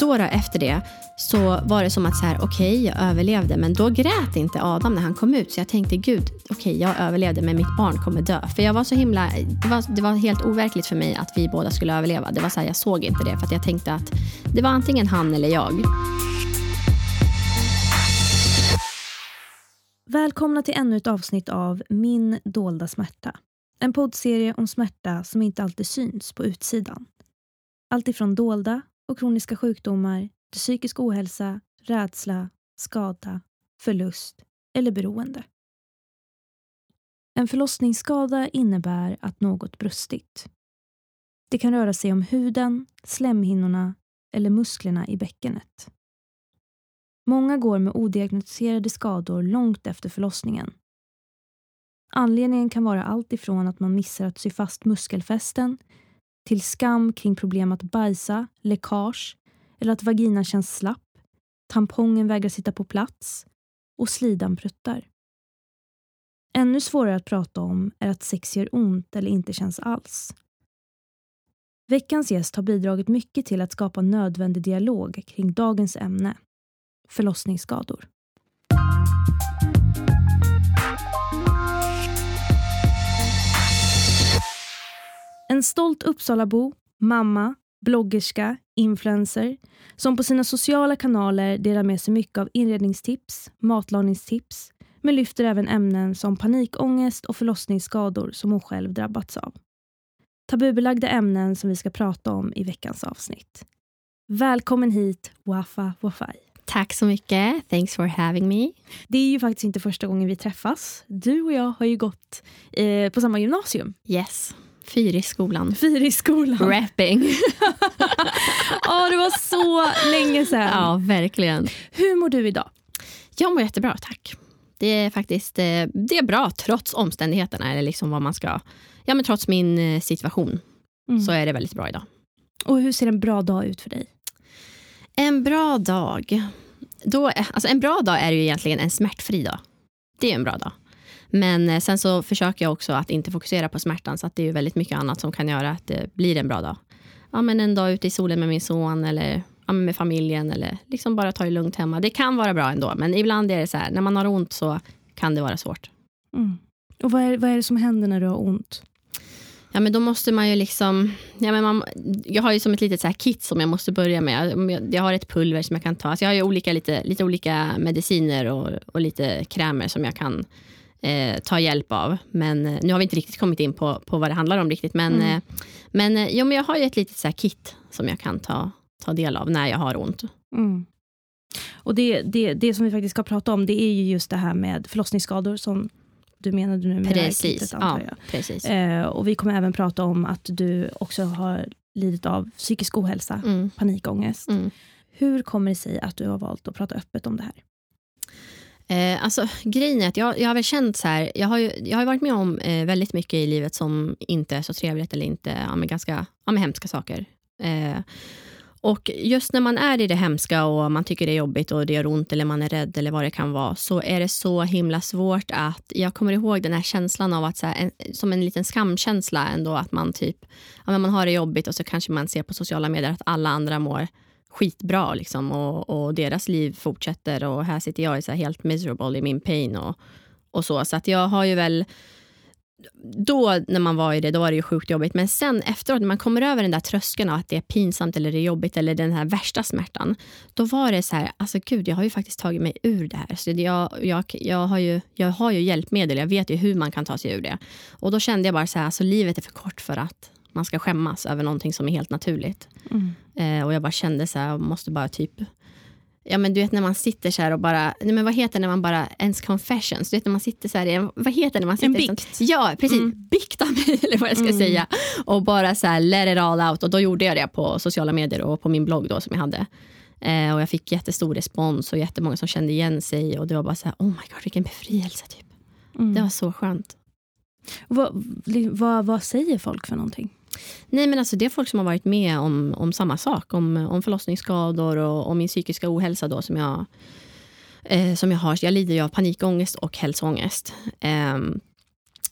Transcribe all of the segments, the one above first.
då, då efter det så var det som att så här, okej, okay, jag överlevde. Men då grät inte Adam när han kom ut. Så jag tänkte, gud, okej, okay, jag överlevde, men mitt barn kommer dö. För jag var så himla, det var, det var helt overkligt för mig att vi båda skulle överleva. Det var så här, jag såg inte det, för att jag tänkte att det var antingen han eller jag. Välkomna till ännu ett avsnitt av Min dolda smärta. En poddserie om smärta som inte alltid syns på utsidan. Allt ifrån dolda och kroniska sjukdomar till psykisk ohälsa, rädsla, skada, förlust eller beroende. En förlossningsskada innebär att något brustit. Det kan röra sig om huden, slemhinnorna eller musklerna i bäckenet. Många går med odiagnostiserade skador långt efter förlossningen. Anledningen kan vara allt ifrån att man missar att sy fast muskelfästen till skam kring problem att bajsa, läckage eller att vaginan känns slapp, tampongen vägrar sitta på plats och slidan pruttar. Ännu svårare att prata om är att sex gör ont eller inte känns alls. Veckans gäst har bidragit mycket till att skapa nödvändig dialog kring dagens ämne, förlossningsskador. En stolt Uppsalabo, mamma, bloggerska, influencer som på sina sociala kanaler delar med sig mycket av inredningstips, matlagningstips men lyfter även ämnen som panikångest och förlossningsskador som hon själv drabbats av. Tabubelagda ämnen som vi ska prata om i veckans avsnitt. Välkommen hit, Wafa Wafai. Tack så mycket. Thanks for having me. Det är ju faktiskt inte första gången vi träffas. Du och jag har ju gått eh, på samma gymnasium. Yes. Fyrisskolan. Fyrisskolan. Rapping. Ja, oh, det var så länge sedan. Ja, verkligen. Hur mår du idag? Jag mår jättebra, tack. Det är faktiskt eh, det är bra trots omständigheterna. Eller liksom vad man ska, ja, men trots min eh, situation mm. så är det väldigt bra idag. Och Hur ser en bra dag ut för dig? En bra dag? Då, alltså en bra dag är ju egentligen en smärtfri dag. Det är en bra dag. Men eh, sen så försöker jag också att inte fokusera på smärtan så att det är väldigt mycket annat som kan göra att det blir en bra dag. Ja, men en dag ute i solen med min son eller ja, med familjen eller liksom bara ta det lugnt hemma. Det kan vara bra ändå, men ibland är det så här, när man har ont så kan det vara svårt. Mm. Och vad är, vad är det som händer när du har ont? Ja, men då måste man ju liksom... Ja, men man, jag har ju som ett litet så kit som jag måste börja med. Jag, jag har ett pulver som jag kan ta. Alltså jag har ju olika, lite, lite olika mediciner och, och lite krämer som jag kan eh, ta hjälp av. Men eh, nu har vi inte riktigt kommit in på, på vad det handlar om riktigt. Men, mm. eh, men, eh, jo, men jag har ju ett litet så kit som jag kan ta, ta del av när jag har ont. Mm. Och det, det, det som vi faktiskt ska prata om det är ju just det här med förlossningsskador som du menade nu med precis. kittet, antar jag. Ja, precis. Eh, och vi kommer även prata om att du också har lidit av psykisk ohälsa, mm. panikångest. Mm. Hur kommer det sig att du har valt att prata öppet om det här? Eh, alltså, grejen är att jag, jag har väl känt så här, jag har ju, jag har varit med om eh, väldigt mycket i livet som inte är så trevligt eller inte, ja, men ganska ja, men hemska saker. Eh, och just när man är i det hemska och man tycker det är jobbigt och det gör ont eller man är rädd eller vad det kan vara så är det så himla svårt att jag kommer ihåg den här känslan av att så här, en, som en liten skamkänsla ändå att man typ ja, men man har det jobbigt och så kanske man ser på sociala medier att alla andra mår skitbra liksom, och, och deras liv fortsätter och här sitter jag så helt miserable i min pain och, och så. Så att jag har ju väl då när man var i det, då var det ju sjukt jobbigt. Men sen efteråt, när man kommer över den där tröskeln av att det är pinsamt eller det är jobbigt eller den här värsta smärtan. Då var det så här, alltså gud, jag har ju faktiskt tagit mig ur det här. Så jag, jag, jag, har ju, jag har ju hjälpmedel, jag vet ju hur man kan ta sig ur det. Och då kände jag bara så här, alltså livet är för kort för att man ska skämmas över någonting som är helt naturligt. Mm. Eh, och jag bara kände så här, jag måste bara typ Ja men du vet när man sitter så här och bara, nej men vad heter när man bara, ens confessions, du vet när man sitter så här, vad heter när man sitter En bikt. Sånt, ja precis, mm. bikta mig eller vad jag ska mm. säga. Och bara så här let it all out och då gjorde jag det på sociala medier och på min blogg då som jag hade. Eh, och jag fick jättestor respons och jättemånga som kände igen sig och det var bara så här, oh my god vilken befrielse typ. Mm. Det var så skönt. Vad, vad, vad säger folk för någonting? Nej, men alltså det är folk som har varit med om, om samma sak. Om, om förlossningsskador och om min psykiska ohälsa då, som jag, eh, som jag har. Jag lider ju av panikångest och hälsoångest. Eh,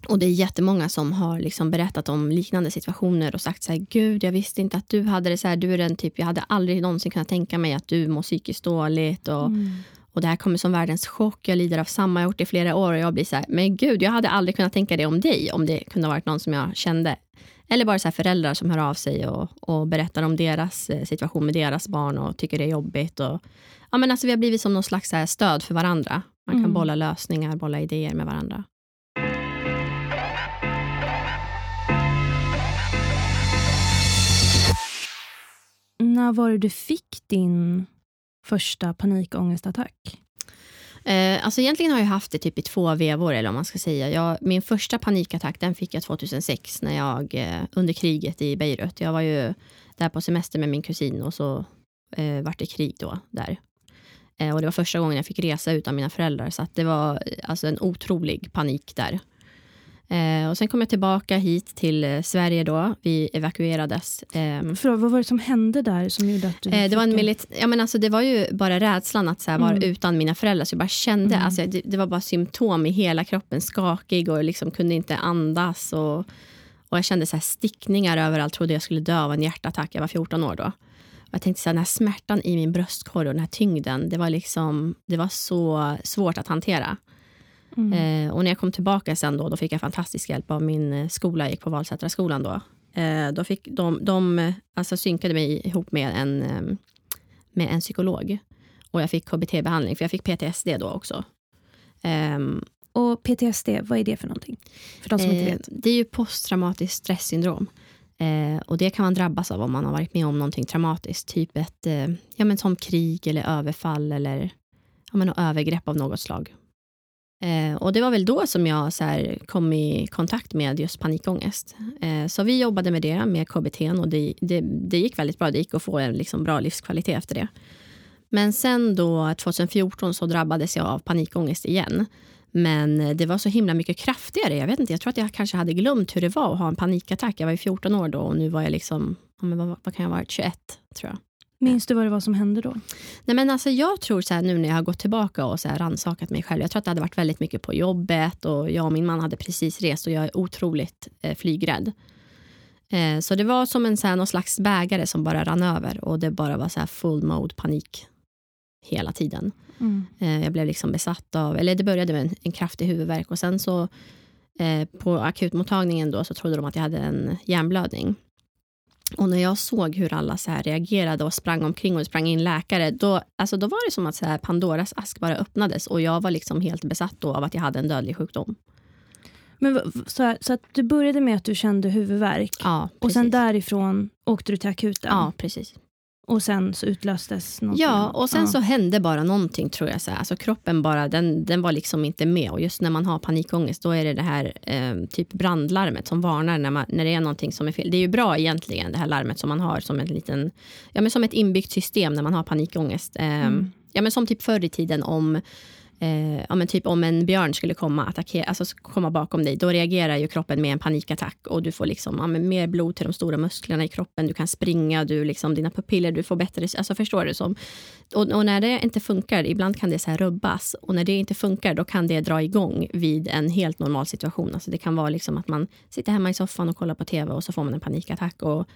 Och det är jättemånga som har liksom berättat om liknande situationer och sagt så här, gud jag visste inte att du hade det så här, du är den typ, jag hade aldrig någonsin kunnat tänka mig att du mår psykiskt dåligt och, mm. och det här kommer som världens chock, jag lider av samma, jag har gjort det i flera år och jag blir så här, men gud jag hade aldrig kunnat tänka det om dig om det kunde ha varit någon som jag kände. Eller bara så föräldrar som hör av sig och, och berättar om deras eh, situation med deras barn och tycker det är jobbigt. Och, ja, men alltså, vi har blivit som någon slags stöd för varandra. Man kan mm. bolla lösningar, bolla idéer med varandra. När var det du fick din första panikångestattack? Eh, alltså egentligen har jag haft det typ i två vevor. Eller om man ska säga. Jag, min första panikattack den fick jag 2006 när jag, eh, under kriget i Beirut. Jag var ju där på semester med min kusin och så eh, vart det krig då där. Eh, och det var första gången jag fick resa utan mina föräldrar. Så det var eh, alltså en otrolig panik där. Eh, och sen kom jag tillbaka hit till eh, Sverige då. Vi evakuerades. Eh, För, vad var det som hände där som gjorde att du eh, det, var en milit ja, men alltså, det var ju bara rädslan att så här, vara mm. utan mina föräldrar. Så jag bara kände, mm. alltså, det, det, var bara symptom i hela kroppen. Skakig och liksom kunde inte andas. Och, och jag kände så här, stickningar överallt. Trodde jag skulle dö av en hjärtattack. Jag var 14 år då. Och jag tänkte så här, den här smärtan i min bröstkorg och den här tyngden. Det var, liksom, det var så svårt att hantera. Mm. Eh, och när jag kom tillbaka sen då, då fick jag fantastisk hjälp av min eh, skola. Jag gick på Valsätraskolan då. Eh, då fick de, de alltså synkade mig ihop med en, eh, med en psykolog. Och jag fick KBT-behandling, för jag fick PTSD då också. Um, och PTSD, vad är det för någonting? För de som inte vet. Det är ju posttraumatiskt stresssyndrom. Eh, och det kan man drabbas av om man har varit med om någonting traumatiskt. Typ ett eh, ja, men som krig eller överfall eller ja, men övergrepp av något slag. Eh, och det var väl då som jag så här, kom i kontakt med just panikångest. Eh, så vi jobbade med det, med KBT och det, det, det, gick väldigt bra. Det gick att få en liksom, bra livskvalitet efter det. Men sen då 2014 så drabbades jag av panikångest igen. Men det var så himla mycket kraftigare. Jag vet inte, jag tror att jag kanske hade glömt hur det var att ha en panikattack. Jag var 14 år då och nu var jag liksom, vad, vad kan jag ha varit, 21 tror jag. Minns du vad det var som hände då? Nej, men alltså, jag tror så här, nu när jag har gått tillbaka och så här, ransakat mig själv. Jag tror att det hade varit väldigt mycket på jobbet och jag och min man hade precis rest och jag är otroligt eh, flygrädd. Eh, så det var som en så här, någon slags bägare som bara rann över och det bara var så här full mode panik hela tiden. Mm. Eh, jag blev liksom besatt av, eller det började med en, en kraftig huvudvärk och sen så eh, på akutmottagningen då så trodde de att jag hade en hjärnblödning. Och när jag såg hur alla så här reagerade och sprang omkring och sprang in läkare, då, alltså då var det som att så här Pandoras ask bara öppnades och jag var liksom helt besatt då av att jag hade en dödlig sjukdom. Men så, här, så att du började med att du kände huvudvärk ja, och sen därifrån åkte du till akuten? Ja, precis. Och sen så utlöstes någonting? Ja, och sen ja. så hände bara någonting tror jag. Så här. Alltså kroppen bara, den, den var liksom inte med. Och just när man har panikångest då är det det här eh, typ brandlarmet som varnar när, man, när det är någonting som är fel. Det är ju bra egentligen det här larmet som man har som, en liten, ja, men som ett inbyggt system när man har panikångest. Eh, mm. Ja, men som typ förr i tiden om eh, ja, men typ om en björn skulle komma, attackera, alltså komma bakom dig, då reagerar ju kroppen med en panikattack och du får liksom, ja, men mer blod till de stora musklerna i kroppen, du kan springa, du liksom, dina pupiller, du får bättre, alltså förstår du? Som, och, och, när det inte funkar, ibland kan det så här rubbas och när det inte funkar, då kan det dra igång vid en helt normal situation. Alltså det kan vara liksom att man sitter hemma i soffan och kollar på tv och så får man en panikattack och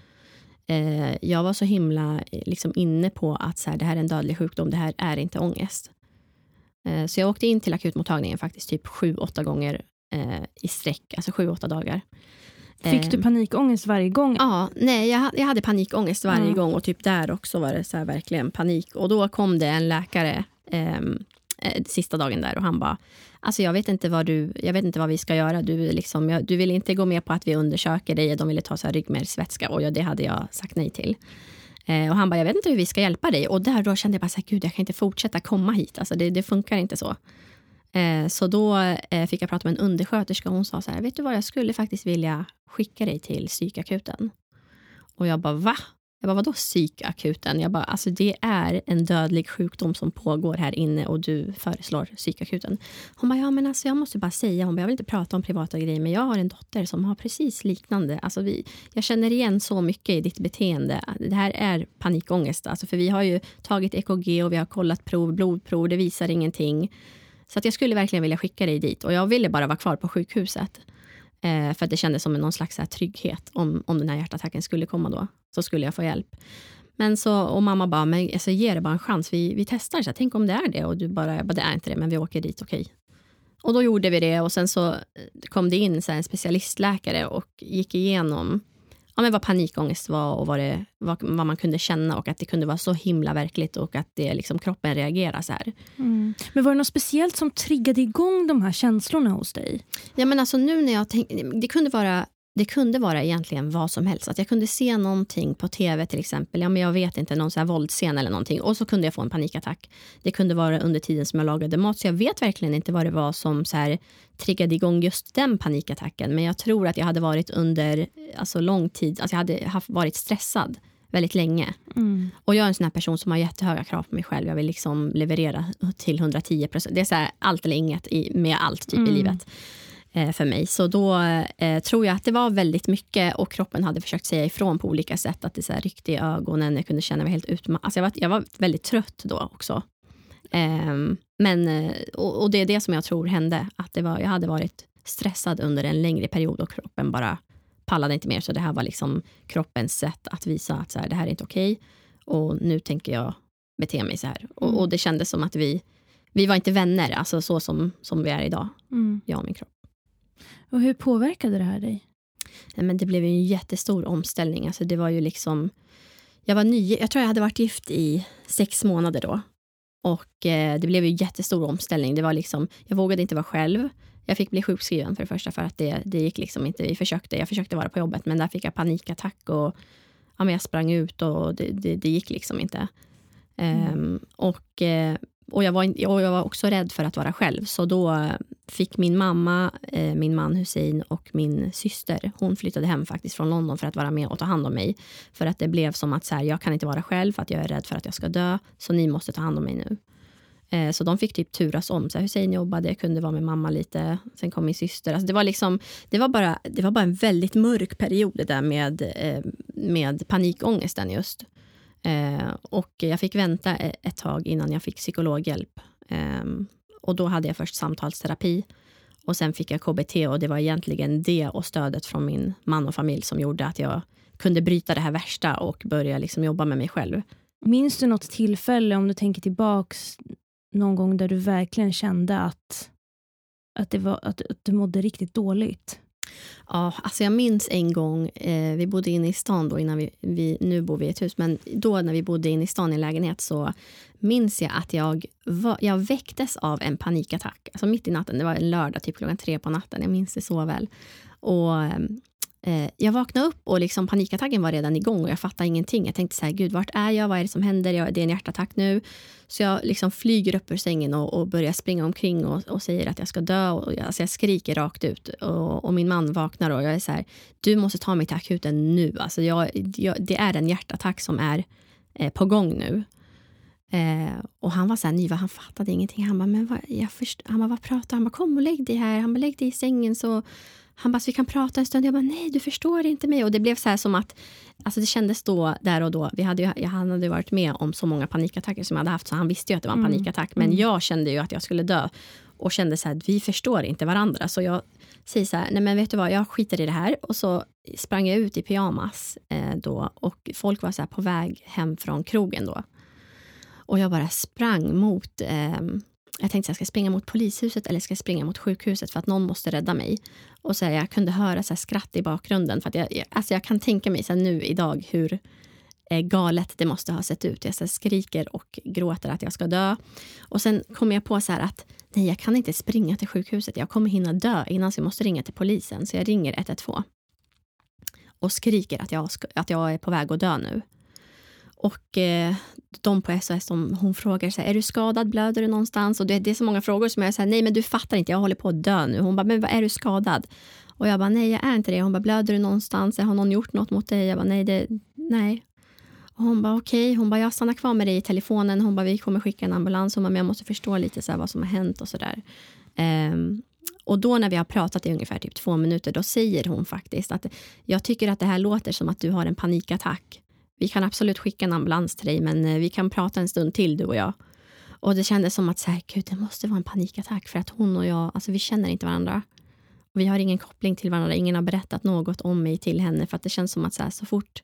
eh, jag var så himla liksom inne på att så här, det här är en dödlig sjukdom, det här är inte ångest. Eh, så jag åkte in till akutmottagningen faktiskt typ sju, åtta gånger eh, i sträck, alltså sju, åtta dagar. Fick du eh, panikångest varje gång? Ja, nej, jag, jag hade panikångest varje mm. gång och typ där också var det så verkligen panik. Och då kom det en läkare ehm, eh, sista dagen där och han bara, alltså jag vet inte vad, du, jag vet inte vad vi ska göra. Du, liksom, jag, du vill inte gå med på att vi undersöker dig. De ville ta så här ryggmärgsvätska och ja, det hade jag sagt nej till. Eh, och han bara, jag vet inte hur vi ska hjälpa dig. Och där då kände jag bara, så här, gud jag kan inte fortsätta komma hit. Alltså det, det funkar inte så. Eh, så då eh, fick jag prata med en undersköterska och hon sa så här, vet du vad, jag skulle faktiskt vilja skicka dig till psykakuten. Och jag bara, va? Jag bara, vadå psykakuten? Jag bara, alltså det är en dödlig sjukdom som pågår här inne och du föreslår psykakuten. Hon bara, ja men alltså jag måste bara säga, hon bara, jag vill inte prata om privata grejer, men jag har en dotter som har precis liknande. Alltså vi, jag känner igen så mycket i ditt beteende. Det här är panikångest, alltså för vi har ju tagit EKG och vi har kollat prov, blodprov, det visar ingenting. Så att jag skulle verkligen vilja skicka dig dit och jag ville bara vara kvar på sjukhuset. Eh, för att det kändes som någon slags här, trygghet. Om, om den här hjärtattacken skulle komma då, så skulle jag få hjälp. Men så, och mamma bara, men alltså, ge det bara en chans. Vi, vi testar. Så här, Tänk om det är det. Och du bara, bara, det är inte det, men vi åker dit, okej. Okay. Och då gjorde vi det och sen så eh, kom det in så en specialistläkare och gick igenom ja, men vad panikångest var och vad, det, vad, vad, man kunde känna och att det kunde vara så himla verkligt och att det, liksom, kroppen reagerar så här. Mm. Men var det något speciellt som triggade igång de här känslorna hos dig? Ja, men alltså nu när jag tänk, det kunde vara det kunde vara egentligen vad som helst. Att jag kunde se någonting på tv till exempel. Ja, men jag vet inte, någon så här våldsscen eller någonting. Och så kunde jag få en panikattack. Det kunde vara under tiden som jag lagade mat. Så jag vet verkligen inte vad det var som så här, triggade igång just den panikattacken. Men jag tror att jag hade varit under alltså, lång tid, alltså jag hade haft, varit stressad väldigt länge. Mm. Och jag är en sån person som har jättehöga krav på mig själv. Jag vill liksom leverera till 110 procent. Det är så här, allt eller inget i, med allt typ mm. i livet. Eh, för mig. Så då eh, tror jag att det var väldigt mycket och kroppen hade försökt säga ifrån på olika sätt. Att det så här ryckte i ögonen, jag kunde känna mig helt utmattad. Alltså jag, var, jag var väldigt trött då också. Eh, men, och, och, det är det som jag tror hände. Att det var, jag hade varit stressad under en längre period och kroppen bara pallade inte mer. Så det här var liksom kroppens sätt att visa att så här, det här är inte okej. Okay, och nu tänker jag bete mig så här. Mm. Och, och, det kändes som att vi, vi var inte vänner, alltså så som, som vi är idag, mm. jag och min kropp. Och hur påverkade det här dig? Nej, men det blev en jättestor omställning. Alltså det var ju liksom... Jag var ny. Jag tror jag hade varit gift i sex månader då. Och eh, det blev en jättestor omställning. Det var liksom, jag vågade inte vara själv. Jag fick bli sjukskriven för det första för att det, det gick liksom inte. Vi försökte, jag försökte vara på jobbet men där fick jag panikattack och ja, men jag sprang ut och det, det, det gick liksom inte. Mm. Um, och eh, och jag, var, och jag var också rädd för att vara själv. Så då eh, fick min mamma, eh, min man Hussein och min syster, hon flyttade hem faktiskt från London för att vara med och ta hand om mig. För att det blev som att så här, jag kan inte vara själv för att jag är rädd för att jag ska dö. Så ni måste ta hand om mig nu. Eh, så de fick typ turas om. Så här, Hussein jobbade, jag kunde vara med mamma lite. Sen kom min syster. Alltså det, var liksom, det, var bara, det var bara en väldigt mörk period det där med, eh, med panikångesten just. Eh, och jag fick vänta e- ett tag innan jag fick psykologhjälp. Ehm, och då hade jag först samtalsterapi och sen fick jag KBT och det var egentligen det och stödet från min man och familj som gjorde att jag kunde bryta det här värsta och börja liksom jobba med mig själv. Minns du något tillfälle, om du tänker tillbaks, någon gång där du verkligen kände att, att, det var, att, att du mådde riktigt dåligt? Ja, alltså jag minns en gång, eh, vi bodde inne i stan då innan vi, vi, nu bor vi i ett hus, men då när vi bodde inne i stan i en lägenhet så minns jag att jag, var, jag väcktes av en panikattack. Alltså mitt i natten, det var en lördag, typ klockan tre på natten, jag minns det så väl. Och ehm, eh, jag vaknade upp och liksom panikattacken var redan igång och jag fattade ingenting. Jag tänkte så här, gud, vart är jag? Vad är det som händer? Jag, det är en hjärtattack nu. Så jag liksom flyger upp ur sängen och, och börjar springa omkring och, och, säger att jag ska dö. Och jag, alltså jag skriker rakt ut. Och, och, min man vaknar och jag är så här, du måste ta mig till akuten nu. Alltså jag, jag, det är en hjärtattack som är eh, på gång nu. Eh, och han var så här ny, han fattade ingenting. Han bara, men vad, jag först, han bara, vad pratar Han bara, kom och lägg dig här. Han bara, lägg dig i sängen så han bara, så vi kan prata en stund. Jag bara, nej du förstår inte mig. Och det blev så här som att, alltså det kändes då, där och då, vi hade ju, han hade varit med om så många panikattacker som jag hade haft, så han visste ju att det var en mm. panikattack. Men mm. jag kände ju att jag skulle dö och kände så här, vi förstår inte varandra. Så jag säger så här, nej men vet du vad, jag skiter i det här. Och så sprang jag ut i pyjamas eh, då och folk var så på väg hem från krogen då. Och jag bara sprang mot eh, jag tänkte att jag ska springa mot polishuset eller ska jag springa mot sjukhuset för att någon måste rädda mig. Och så här, Jag kunde höra så skratt i bakgrunden. För att jag, alltså jag kan tänka mig så nu idag hur eh, galet det måste ha sett ut. Jag så skriker och gråter att jag ska dö. Och sen kommer jag på så att nej, jag kan inte springa till sjukhuset. Jag kommer hinna dö innan så jag måste ringa till polisen. Så jag ringer 112 och skriker att jag, att jag är på väg att dö nu. Och eh, de på SOS de, hon frågar så här, är du skadad, blöder du någonstans? Och det, det är så många frågor som jag säger, nej men du fattar inte, jag håller på att dö nu. Hon bara, men är du skadad? Och jag bara, nej jag är inte det. Hon bara, blöder du någonstans? Har någon gjort något mot dig? Jag bara, nej. Det, nej. Och hon bara, okej. Okay. Hon bara, jag stannar kvar med dig i telefonen. Hon bara, vi kommer skicka en ambulans. Hon bara, men jag måste förstå lite så vad som har hänt och sådär. Um, ehm, och då när vi har pratat i ungefär typ två minuter, då säger hon faktiskt att jag tycker att det här låter som att du har en panikattack vi kan absolut skicka en ambulans till dig, men eh, vi kan prata en stund till du och jag. Och det kändes som att så här, Gud, det måste vara en panikattack för att hon och jag, alltså vi känner inte varandra. Vi har ingen koppling till varandra. Ingen har berättat något om mig till henne. För att det känns som att så, här, så fort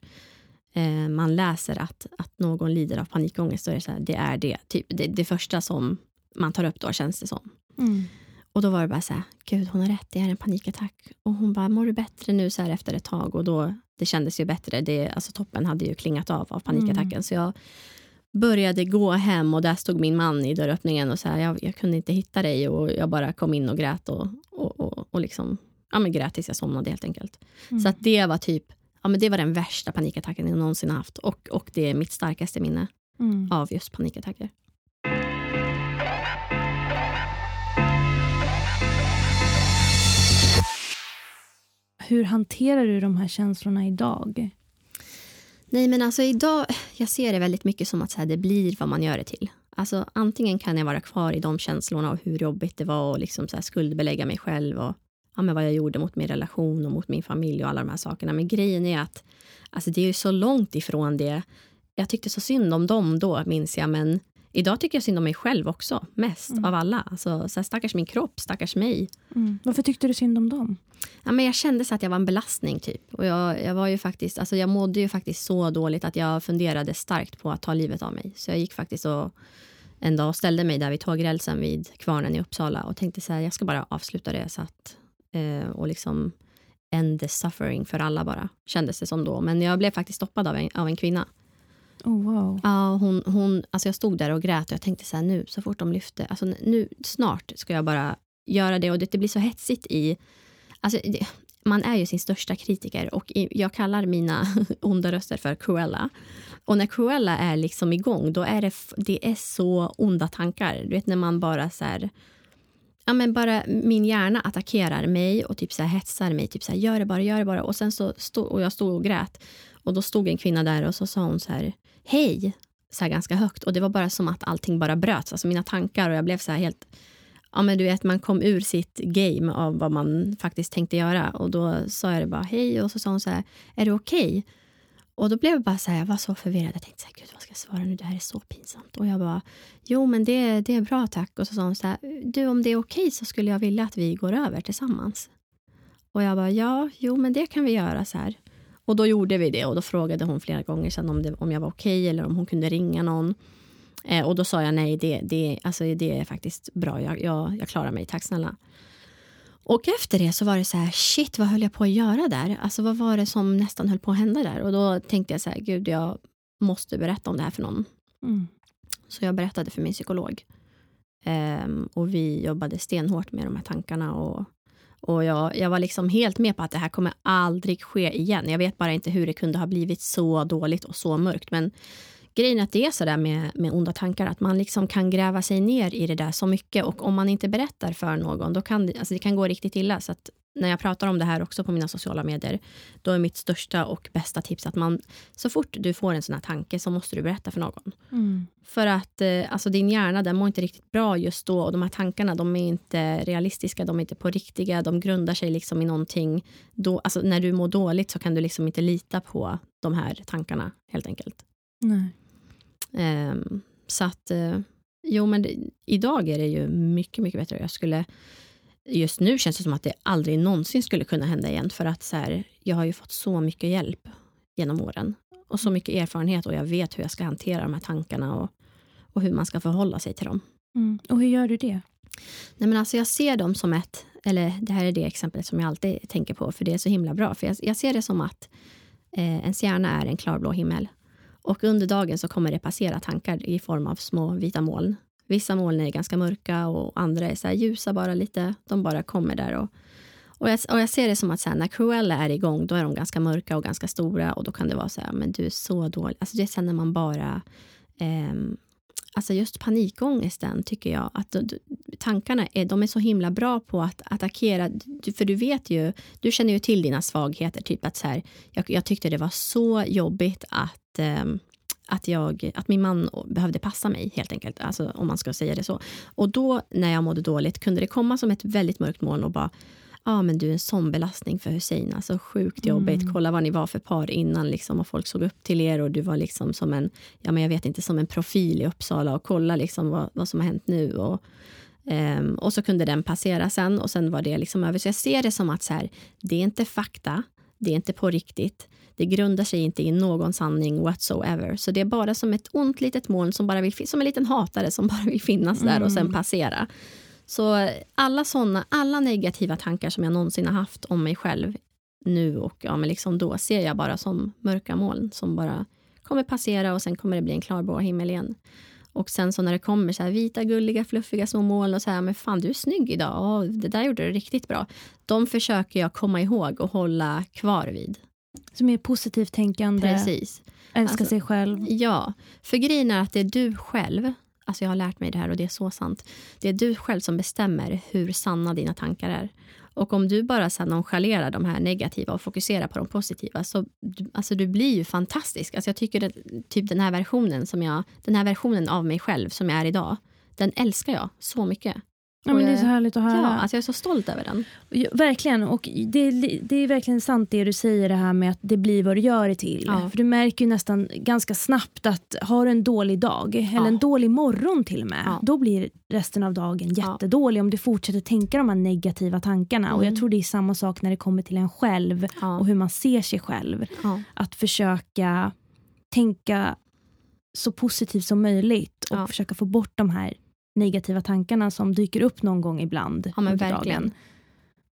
eh, man läser att, att någon lider av panikångest, så är det så här, det är det. Typ, det, det första som man tar upp då, känns det som. Mm. Och då var det bara så här, gud hon har rätt, det är en panikattack. Och hon bara, mår du bättre nu så här efter ett tag? Och då, det kändes ju bättre. Det, alltså toppen hade ju klingat av av panikattacken. Mm. Så jag började gå hem och där stod min man i dörröppningen och så här, jag, jag kunde inte hitta dig. Och jag bara kom in och grät och, och, och, och liksom, ja, men grät tills jag somnade helt enkelt. Mm. Så att det var typ, ja, men det var den värsta panikattacken jag någonsin haft. Och, och det är mitt starkaste minne Mm. av just panikattacker. Hur hanterar du de här känslorna idag? Nej men alltså idag, jag ser det väldigt mycket som att så här, det blir vad man gör det till. Alltså antingen kan jag vara kvar i de känslorna av hur jobbigt det var och liksom så här skuldbelägga mig själv och ja, men vad jag gjorde mot min relation och mot min familj och alla de här sakerna. Men grejen är att alltså det är ju så långt ifrån det. Jag tyckte så synd om dem då minns jag men idag tycker jag synd om mig själv också mest Mm. av alla. Alltså så här, stackars min kropp, stackars mig. Mm. Varför tyckte du synd om dem? Ja, men jag kände så att jag var en belastning. typ. Och jag, jag, var ju faktiskt, alltså jag mådde ju faktiskt så dåligt att jag funderade starkt på att ta livet av mig. Så jag gick faktiskt och en dag ställde mig där vid tågrälsen vid Kvarnen i Uppsala och tänkte så här, jag ska bara avsluta det så att, eh, och liksom end the suffering för alla bara, kändes det som då. Men jag blev faktiskt stoppad av en, av en kvinna. Oh, wow. Ja, hon, hon, alltså jag stod där och grät och jag tänkte så här nu, så fort de lyfte, alltså nu snart ska jag bara göra det och det, det blir så hetsigt i, alltså det, man är ju sin största kritiker och i, jag kallar mina onda röster för Cruella. Och när Cruella är liksom igång, då är det, det är så onda tankar. Du vet när man bara så här, ja men bara min hjärna attackerar mig och typ så här hetsar mig, typ så här gör det bara, gör det bara. Och sen så stod, och jag stod och grät och då stod en kvinna där och så sa hon så här, hej, så här ganska högt. Och det var bara som att allting bara bröts, alltså mina tankar och jag blev så här helt, ja men du vet man kom ur sitt game av vad man faktiskt tänkte göra. Och då sa jag det bara, hej, och så sa hon så här, är du okej? Och då blev jag bara så här, jag var så förvirrad. Jag tänkte så här, gud vad ska jag svara nu? Det här är så pinsamt. Och jag bara, jo men det, det är bra tack. Och så sa hon så här, du om det är okej så skulle jag vilja att vi går över tillsammans. Och jag bara, ja, jo men det kan vi göra så här. Och då gjorde vi det och då frågade hon flera gånger sen om, det, om jag var okej eller om hon kunde ringa någon. Eh, och då sa jag nej, det, det, alltså, det är faktiskt bra. Jag, jag, jag klarar mig, tack snälla. Och efter det så var det så här, shit vad höll jag på att göra där? Alltså vad var det som nästan höll på att hända där? Och då tänkte jag så här, gud jag måste berätta om det här för någon. Mm. Så jag berättade för min psykolog. Ehm, och vi jobbade stenhårt med de här tankarna. Och, och jag, jag var liksom helt med på att det här kommer aldrig ske igen. Jag vet bara inte hur det kunde ha blivit så dåligt och så mörkt. Men grejen är att det är så där med, med onda tankar. Att man liksom kan gräva sig ner i det där så mycket. Och om man inte berättar för någon, då kan det, alltså det kan gå riktigt illa. Så att när jag pratar om det här också på mina sociala medier, då är mitt största och bästa tips att man så fort du får en sån här tanke så måste du berätta för någon. Mm. För att eh, alltså din hjärna den mår inte riktigt bra just då och de här tankarna de är inte realistiska, de är inte på riktiga, de grundar sig liksom i någonting. Då, alltså när du mår dåligt så kan du liksom inte lita på de här tankarna helt enkelt. Nej. Ehm, så att, eh, jo men det, idag är det ju mycket, mycket bättre. Jag skulle, just nu känns det som att det aldrig någonsin skulle kunna hända igen för att så här, jag har ju fått så mycket hjälp genom åren och så mycket erfarenhet och jag vet hur jag ska hantera de här tankarna och, och hur man ska förhålla sig till dem. Mm. Och hur gör du det? Nej, men alltså jag ser dem som ett, eller det här är det exemplet som jag alltid tänker på för det är så himla bra. För jag, jag ser det som att eh, ens hjärna är en klarblå himmel. Och under dagen så kommer det passera tankar i form av små vita moln. Vissa moln är ganska mörka och andra är så här ljusa bara lite. De bara kommer där. Och, och, jag, och jag ser det som att så här, när Cruella är igång då är de ganska mörka och ganska stora och då kan det vara så här, men du är så dålig. Alltså det är sen när man bara Eh, Alltså just panikångesten tycker jag att du- du- tankarna är, de är så himla bra på att attackera. Du- För du vet ju, du känner ju till dina svagheter. Typ att så här, jag, jag tyckte det var så jobbigt att, eh, att, jag, att min man behövde passa mig helt enkelt. Alltså om man ska säga det så. Och då när jag mådde dåligt kunde det komma som ett väldigt mörkt moln och bara Ja ah, men du är en sån belastning för Hussein, alltså sjukt jobbigt. Mm. Kolla vad ni var för par innan liksom, och folk såg upp till er och du var liksom som en, ja men jag vet inte, som en profil i Uppsala och kolla liksom vad, vad som har hänt nu. Och, Um, och så kunde den passera sen och sen var det liksom över. Så jag ser det som att så här, det är inte fakta, det är inte på riktigt. Det grundar sig inte i någon sanning whatsoever. Så det är bara som ett ont litet moln som bara vill, som en liten hatare som bara vill finnas där och sen mm. passera. Så alla såna, alla negativa tankar som jag någonsin har haft om mig själv nu och ja, men liksom då ser jag bara som mörka moln som bara kommer passera och sen kommer det bli en klarblå himmel igen. Och sen så när det kommer så här vita, gulliga, fluffiga små moln och så här, men fan du är snygg idag, och det där gjorde du riktigt bra. De försöker jag komma ihåg och hålla kvar vid. Som är positivt tänkande, Precis. älska alltså, sig själv. Ja, för grejen är att det är du själv, alltså jag har lärt mig det här och det är så sant. Det är du själv som bestämmer hur sanna dina tankar är. Och om du bara så nonchalerar de här negativa och fokuserar på de positiva så alltså du blir ju fantastisk. Alltså jag tycker att typ den här versionen som jag, den här versionen av mig själv som jag är idag, den älskar jag så mycket. Ja, men det är så härligt att höra. Ja, alltså jag är så stolt över den. Ja, verkligen. Och det, det är verkligen sant det du säger det här med att det blir vad du gör det till. Ja. För du märker ju nästan ganska snabbt att har du en dålig dag, eller ja. en dålig morgon till och med, då blir resten av dagen jättedålig om du fortsätter tänka de här negativa tankarna. Mm. Och jag mm. tror det är samma sak när det kommer till en själv och hur man ser sig själv. Att försöka tänka så positivt som möjligt och försöka få bort de här negativa tankarna som dyker upp någon gång ibland. Ja, men verkligen. Dagen.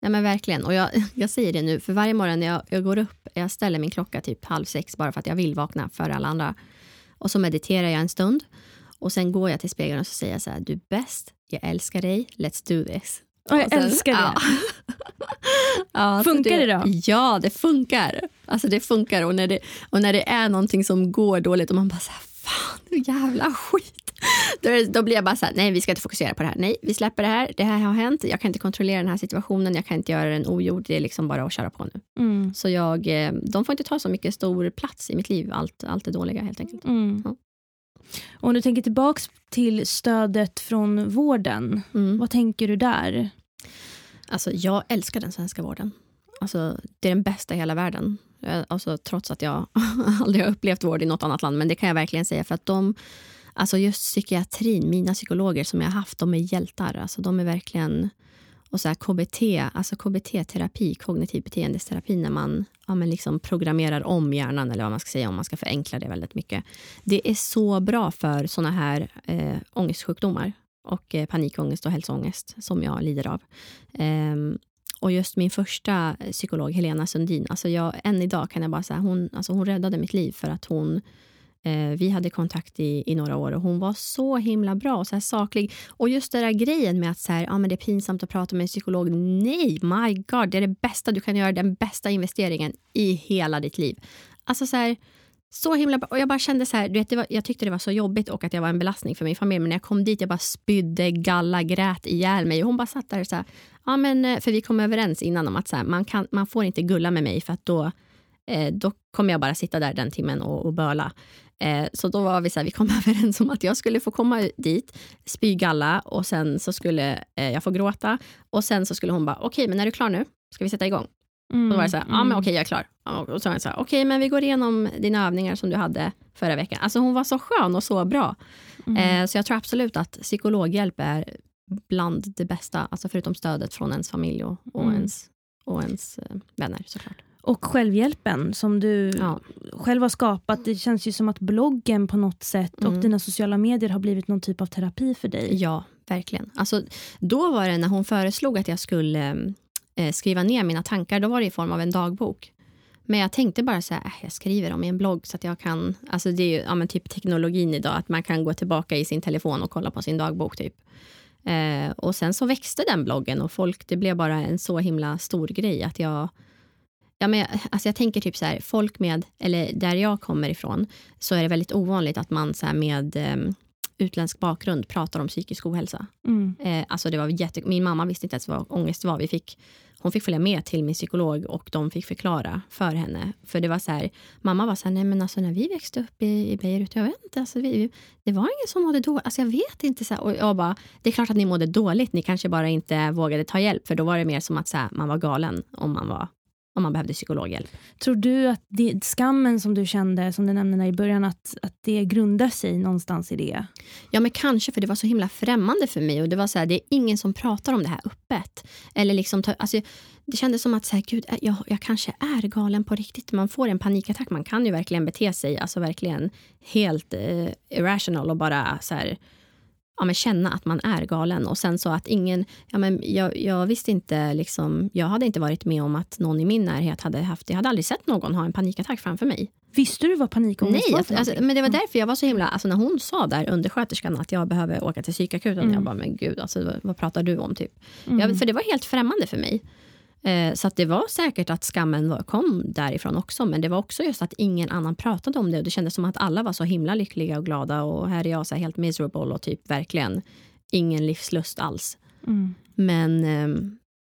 Ja, men verkligen. Och jag, jag säger det nu, för varje morgon när jag, jag går upp, jag ställer min klocka typ halv sex bara för att jag vill vakna före alla andra. Och så mediterar jag en stund. Och sen går jag till spegeln och så säger jag så här, du är bäst, jag älskar dig, let's do this. Och jag sen, älskar det. Ja. ja, funkar det, det, då? Ja, det funkar. Alltså det funkar. Och när det, och när det är någonting som går dåligt och man bara så här, fan, jävla skit då, då blir jag bara så här, nej vi ska inte fokusera på det här. Nej, vi släpper det här. Det här har hänt. Jag kan inte kontrollera den här situationen. Jag kan inte göra den ogjord. Det är liksom bara att köra på nu. Mm. Så jag, eh, de får inte ta så mycket stor plats i mitt liv. Allt, allt det dåliga helt enkelt. Mm. Ja. Om du tänker tillbaka till stödet från vården. Mm. Vad tänker du där? Alltså, jag älskar den svenska vården. Alltså, det är den bästa i hela världen. Eh, alltså, trots att jag aldrig har upplevt vård i något annat land. Men det kan jag verkligen säga. för att de Alltså just psykiatrin, mina psykologer som jag har haft, de är hjältar. Alltså de är verkligen... Och så KBT, alltså KBT-terapi, kognitiv beteendesterapi, när man ja, men liksom programmerar om hjärnan, eller vad man ska säga om man ska förenkla det väldigt mycket. Det är så bra för såna här eh, ångestsjukdomar och eh, panikångest och hälsoångest som jag lider av. Eh, och just min första psykolog, Helena Sundin, alltså jag, än idag kan jag bara säga, hon, alltså hon räddade mitt liv för att hon Eh, vi hade kontakt i, i några år och hon var så himla bra och så här saklig. Och just den där grejen med att så här, ja, men det är pinsamt att prata med en psykolog. Nej, my god, det är det bästa du kan göra, den bästa investeringen i hela ditt liv. Alltså så här, så himla bra. Och jag bara kände så här, du vet, var, jag tyckte det var så jobbigt och att jag var en belastning för min familj. Men när jag kom dit, jag bara spydde, galla, grät ihjäl mig. Och hon bara satt där och så här, ja men, eh, för vi kom överens innan om att så här, man, kan, man får inte gulla med mig för att då eh, då kommer jag bara sitta där den timmen och, och böla. Eh, så då var vi så här, vi kom överens om att jag skulle få komma dit, spy galla och sen så skulle eh, jag få gråta. Och sen så skulle hon bara, okej okay, men är du klar nu? Ska vi sätta igång? Mm, och då var det så här, ja men mm. okej okay, jag är klar. Och så var jag så här, okej okay, men vi går igenom dina övningar som du hade förra veckan. Alltså hon var så skön och så bra. Mm. Eh, så jag tror absolut att psykologhjälp är bland det bästa, alltså förutom stödet från ens familj och, och mm. ens, och ens eh, vänner såklart. Och självhjälpen som du ja. själv har skapat. Det känns ju som att bloggen på något sätt mm. och dina sociala medier har blivit någon typ av terapi för dig. Ja, verkligen. Alltså, då var det när hon föreslog att jag skulle eh, skriva ner mina tankar. Då var det i form av en dagbok. Men jag tänkte bara så här, äh, jag skriver dem i en blogg så att jag kan, alltså det är ju ja, typ teknologin idag, att man kan gå tillbaka i sin telefon och kolla på sin dagbok typ. Eh, och sen så växte den bloggen och folk, det blev bara en så himla stor grej att jag Ja, men, alltså jag tänker typ så här, folk med, eller där jag kommer ifrån, så är det väldigt ovanligt att man så med um, utländsk bakgrund pratar om psykisk ohälsa. Mm. Eh, alltså det var jätte, min mamma visste inte ens vad ångest var. Vi fick, hon fick följa med till min psykolog och de fick förklara för henne. För det var så här, mamma var så här, nej men alltså när vi växte upp i, i Beirut, jag vet inte, alltså vi, det var ingen som mådde dåligt. Alltså jag vet inte. Så här, och jag bara, det är klart att ni mådde dåligt, ni kanske bara inte vågade ta hjälp. För då var det mer som att så här, man var galen om man var om man behövde psykologhjälp. Tror du att det, skammen som du kände, som du nämnde i början, att, att det grundar sig någonstans i det? Ja, men kanske, för det var så himla främmande för mig. Och Det var så här, det är ingen som pratar om det här öppet. Eller liksom, alltså, det kändes som att så här, Gud, jag, jag kanske är galen på riktigt. Man får en panikattack. Man kan ju verkligen bete sig alltså verkligen helt eh, irrational och bara så här, ja, men känna att man är galen. Och sen så att ingen... Ja, men jag, jag visste inte... Liksom, jag hade inte varit med om att någon i min närhet hade haft... Jag hade aldrig sett någon ha en panikattack framför mig. Visste du vad panikångest var? Nej, alltså, men det var därför jag var så himla... Alltså när hon sa där, undersköterskan, att jag behöver åka till psykakuten. Mm. Jag bara, men gud, alltså, vad, vad pratar du om? typ? Mm. Jag, för det var helt främmande för mig. Eh, så att det var säkert att skammen kom därifrån också. Men det var också just att ingen annan pratade om det. Och Det kändes som att alla var så himla lyckliga och glada. Och här är jag så helt miserable och typ verkligen ingen livslust alls. Mm. Men eh,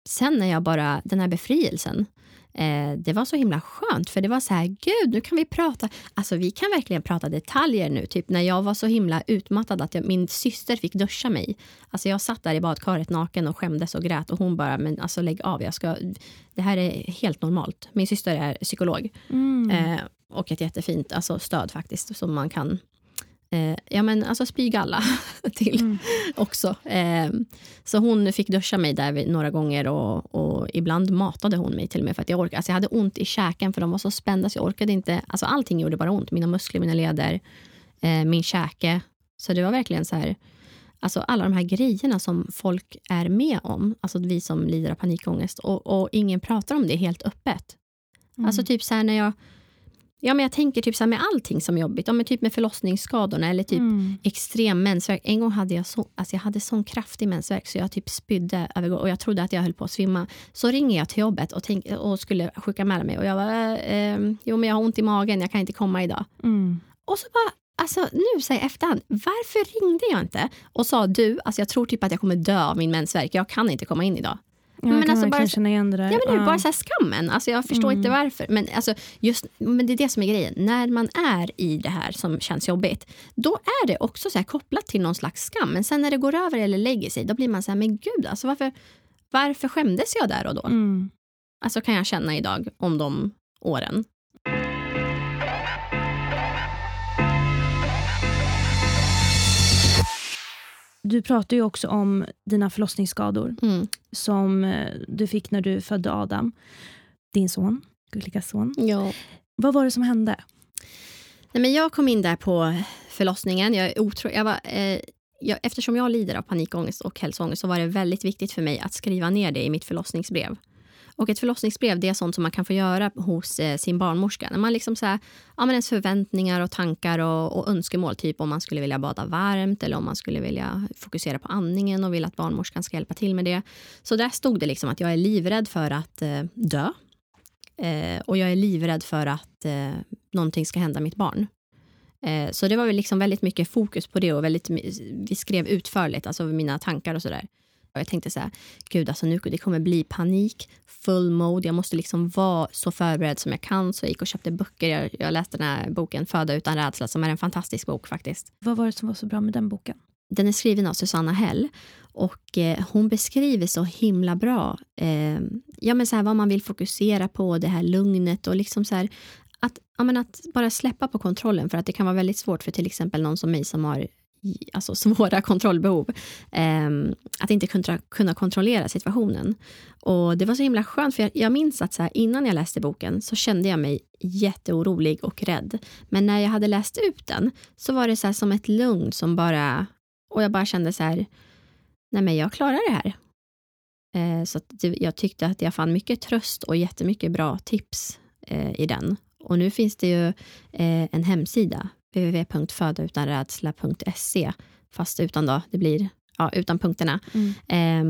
sen när jag bara, den här befrielsen Eh, det var så himla skönt, för det var så här, gud, nu kan vi prata. Alltså vi kan verkligen prata detaljer nu. Typ när jag var så himla utmattad att jag, min syster fick duscha mig. Alltså jag satt där i badkaret naken och skämdes och grät och hon bara, men alltså lägg av, jag ska, det här är helt normalt. Min syster är psykolog. Mm. Eh, och ett jättefint alltså, stöd faktiskt, som man kan eh, ja, men alltså spygalla till mm. också. Eh, så hon fick duscha mig där några gånger och, och, ibland matade hon mig till och med för att jag orkade. Alltså jag hade ont i käken för de var så spända så jag orkade inte. Alltså allting gjorde bara ont. Mina muskler, mina leder, eh, min käke. Så det var verkligen så här, alltså alla de här grejerna som folk är med om, alltså vi som lider av panikångest och, och ingen pratar om det helt öppet. Mm. Alltså typ så här när jag Ja, men jag tänker typ så med allting som är jobbigt. Ja, men typ med förlossningsskadorna eller typ mm. extrem mensvärk. En gång hade jag, så, alltså jag hade sån kraftig mensvärk så jag typ spydde över, och jag trodde att jag höll på att svimma. Så ringer jag till jobbet och, tänk, och skulle sjukanmäla mig och jag var eh, jo men jag har ont i magen, jag kan inte komma idag. Mm. Och så bara, alltså nu säger jag efterhand, varför ringde jag inte och sa du, alltså jag tror typ att jag kommer dö av min mensvärk, jag kan inte komma in idag. Ja, men alltså bara, känna igen det där. Ja, men det är bara så här skammen. Alltså jag förstår mm. inte varför. Men, alltså, just, men det är det som är grejen. När man är i det här som känns jobbigt, då är det också så kopplat till någon slags skam. Men sen när det går över eller lägger sig, då blir man så här, men gud, alltså varför, varför skämdes jag där och då? Mm. Alltså kan jag känna idag om de åren. Du pratar ju också om dina förlossningsskador mm. som eh, du fick när du födde Adam. Din son, gulliga son. Ja. Vad var det som hände? Nej, men jag kom in där på förlossningen. Jag, otro, jag var, eh, jag, eftersom jag lider av panikångest och hälsoångest så var det väldigt viktigt för mig att skriva ner det i mitt förlossningsbrev. Och ett förlossningsbrev det är sånt som man kan få göra hos eh, sin barnmorska. När man liksom så här, ja, men ens förväntningar och tankar och, och, önskemål. Typ om man skulle vilja bada varmt eller om man skulle vilja fokusera på andningen och vill att barnmorskan ska hjälpa till med det. Så där stod det liksom att jag är livrädd för att eh, dö. Eh, och jag är livrädd för att eh, någonting ska hända mitt barn. Eh, så det var väl liksom väldigt mycket fokus på det och väldigt, vi skrev utförligt, alltså mina tankar och sådär. Jag tänkte så här, gud alltså nu det kommer bli panik, full mode. Jag måste liksom vara så förberedd som jag kan. Så jag gick och köpte böcker. Jag, jag läste den här boken Föda utan rädsla som är en fantastisk bok faktiskt. Vad var det som var så bra med den boken? Den är skriven av Susanna Hell och eh, hon beskriver så himla bra eh, ja, men så här, vad man vill fokusera på, det här lugnet och liksom så här, att, ja, att bara släppa på kontrollen för att det kan vara väldigt svårt för till exempel någon som mig som har alltså svåra kontrollbehov. Eh, att inte kunna, kunna kontrollera situationen. Och Det var så himla skönt, för jag, jag minns att så här, innan jag läste boken så kände jag mig jätteorolig och rädd. Men när jag hade läst ut den så var det så som ett lugn som bara... Och jag bara kände så här, nej men jag klarar det här. Eh, så det, jag tyckte att jag fann mycket tröst och jättemycket bra tips eh, i den. Och nu finns det ju eh, en hemsida www.födautanrädsla.se fast utan då, det blir ja, utan punkterna. Mm. Eh,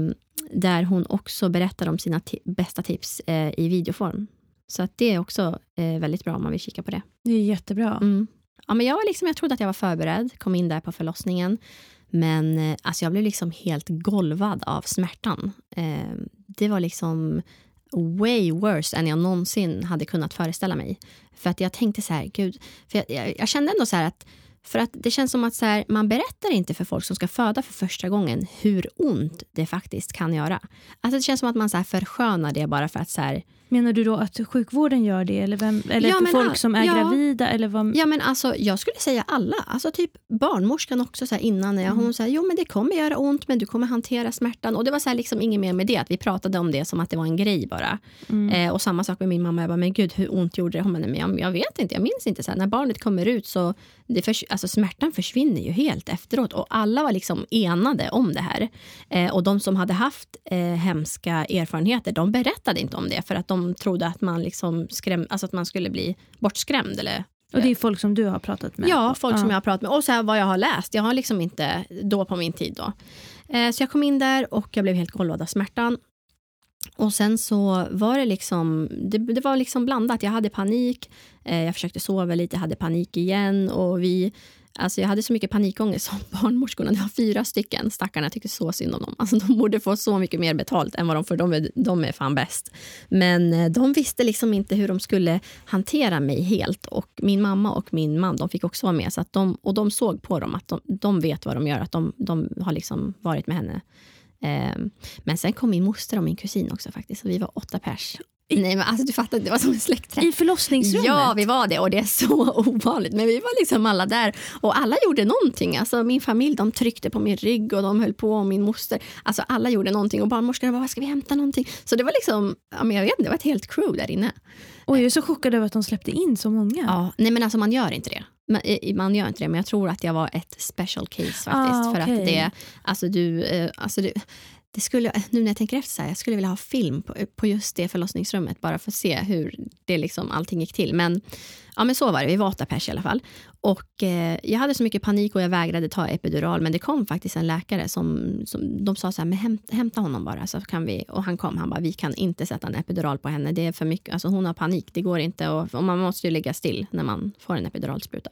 där hon också berättar om sina bästa tips eh, i videoform. Så att det är också eh, väldigt bra om man vill kika på det. Det är jättebra. Mm. Ja, men jag, var liksom, jag trodde att jag var förberedd, kom in där på förlossningen. Men eh, alltså jag blev liksom helt golvad av smärtan. Ehm, det var liksom way worse än jag någonsin hade kunnat föreställa mig. För att jag tänkte så här, gud, för jag, jag, jag kände ändå så här att för att det känns som att så här, man berättar inte för folk som ska föda för första gången hur ont det faktiskt kan göra. Alltså det känns som att man så här förskönar det bara för att så här, Menar du då att sjukvården gör det? Eller, vem, eller Ja, folk som är ja. gravida? Eller vad? Ja, men alltså, jag skulle säga alla. Alltså, typ barnmorskan också så här, innan. När jag, Mm. Hon sa jo men det kommer göra ont men du kommer hantera smärtan. Och Det var så här, liksom, inget mer med det. Att vi pratade om det som att det var en grej bara. Mm. Eh, och samma sak med min mamma. Jag bara, men gud hur ont gjorde det? Hon bara, men jag, jag vet inte, jag minns inte. Så här, när barnet kommer ut så det förs- alltså, smärtan försvinner ju helt efteråt. Och alla var liksom enade om det här. Eh, och de som hade haft eh, hemska erfarenheter, de berättade inte om det. För att de trodde att man, liksom skräm, alltså att man skulle bli bortskrämd. Eller Och det är folk som du har pratat med? Ja, folk som jag har pratat med. Och så vad jag har läst. Jag har liksom inte då på min tid då. Eh, så jag kom in där och jag blev helt golvad av smärtan. Och sen så var det liksom, det, det var liksom blandat. Jag hade panik, eh, jag försökte sova lite, hade panik igen och vi Alltså jag hade så mycket panikångest som barnmorskorna. Det var fyra stycken. Stackarna jag tyckte så synd om dem. Alltså de borde få så mycket mer betalt än vad de får. De är, de är fan bäst. Men eh, de visste liksom inte hur de skulle hantera mig helt. Och Min mamma och min man de fick också vara med. Så att de, och de såg på dem att de, de vet vad de gör. Att de, de har liksom varit med henne. Ehm, men sen kom min moster och min kusin också faktiskt. så vi var åtta pers. Nej men alltså du fattar, det var som en släktträff. I förlossningsrummet? Ja, vi var det och det är så ovanligt. Men vi var liksom alla där och alla gjorde någonting. Alltså min familj de tryckte på min rygg och de höll på och min moster. Alltså alla gjorde någonting och barnmorskorna bara, ska vi hämta någonting? Så det var liksom, ja, men jag vet inte, det var ett helt crew där inne. Och jag är så chockad över att de släppte in så många. Ja, nej men alltså man gör inte det. Man, eh, man gör inte det, men jag tror att jag var ett special case faktiskt. Ah, För okej. att det, alltså du, eh, alltså du, det skulle, nu när jag tänker efter, så här, jag skulle vilja ha film på, på just det förlossningsrummet bara för att se hur det liksom, allting gick till. Men, ja, men så var det, vi var åtta pers i alla fall. Och, eh, jag hade så mycket panik och jag vägrade ta epidural men det kom faktiskt en läkare som, som de sa så här, men hämta, hämta honom bara så kan vi. Och han kom, han bara, vi kan inte sätta en epidural på henne, det är för mycket, alltså hon har panik, det går inte och, och man måste ju ligga still när man får en epiduralspruta.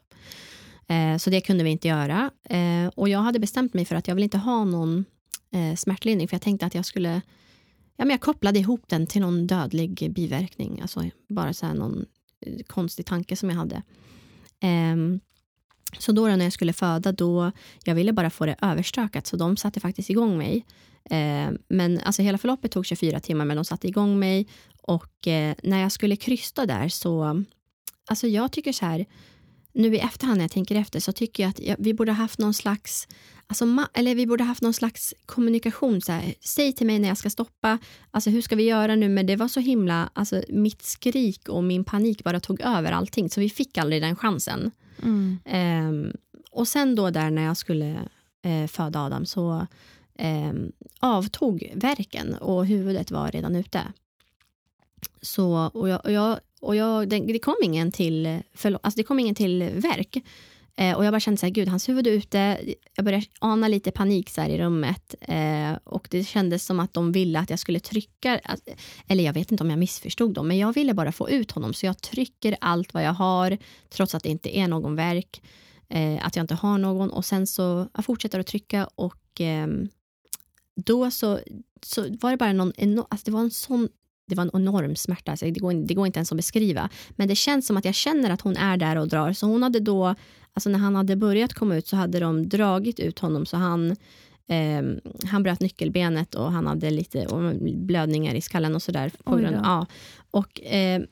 Eh, så det kunde vi inte göra. Eh, och jag hade bestämt mig för att jag vill inte ha någon eh, smärtlindring för jag tänkte att jag skulle Ja, men jag kopplade ihop den till någon dödlig biverkning. Alltså bara så här någon eh, konstig tanke som jag hade. Ehm, så då, då när jag skulle föda, då, jag ville bara få det överstökat så de satte faktiskt igång mig. Ehm, men alltså hela förloppet tog 24 timmar men de satte igång mig och eh, när jag skulle krysta där så, alltså jag tycker så här, nu i efterhand när jag tänker efter så tycker jag att jag, vi borde haft någon slags Alltså, eller vi borde haft någon slags kommunikation. Så här, Säg till mig när jag ska stoppa. Alltså, hur ska vi göra nu? Men det var så himla... Alltså, mitt skrik och min panik bara tog över allting. Så vi fick aldrig den chansen. Mm. Ehm, och sen då där när jag skulle eh, föda Adam så ehm, avtog verken och huvudet var redan ute. Så, och jag, och jag, och jag, det, det kom ingen till, förlo- alltså det kom ingen till verk. Eh, och jag bara kände så här, gud hans huvud är ute. Jag började ana lite panik så här i rummet. Eh, och det kändes som att de ville att jag skulle trycka, att, eller jag vet inte om jag missförstod dem, men jag ville bara få ut honom. Så jag trycker allt vad jag har, trots att det inte är någon verk. Eh, att jag inte har någon. Och sen så, jag fortsätter att trycka och ehm, då så, så var det bara någon enorm, alltså det var en sån det var en enorm smärta, alltså det, går, det går inte ens att beskriva. Men det känns som att jag känner att hon är där och drar. Så hon hade då, alltså när han hade börjat komma ut så hade de dragit ut honom så han, eh, han bröt nyckelbenet och han hade lite och blödningar i skallen och sådär. på grund-. Ja. Och eh,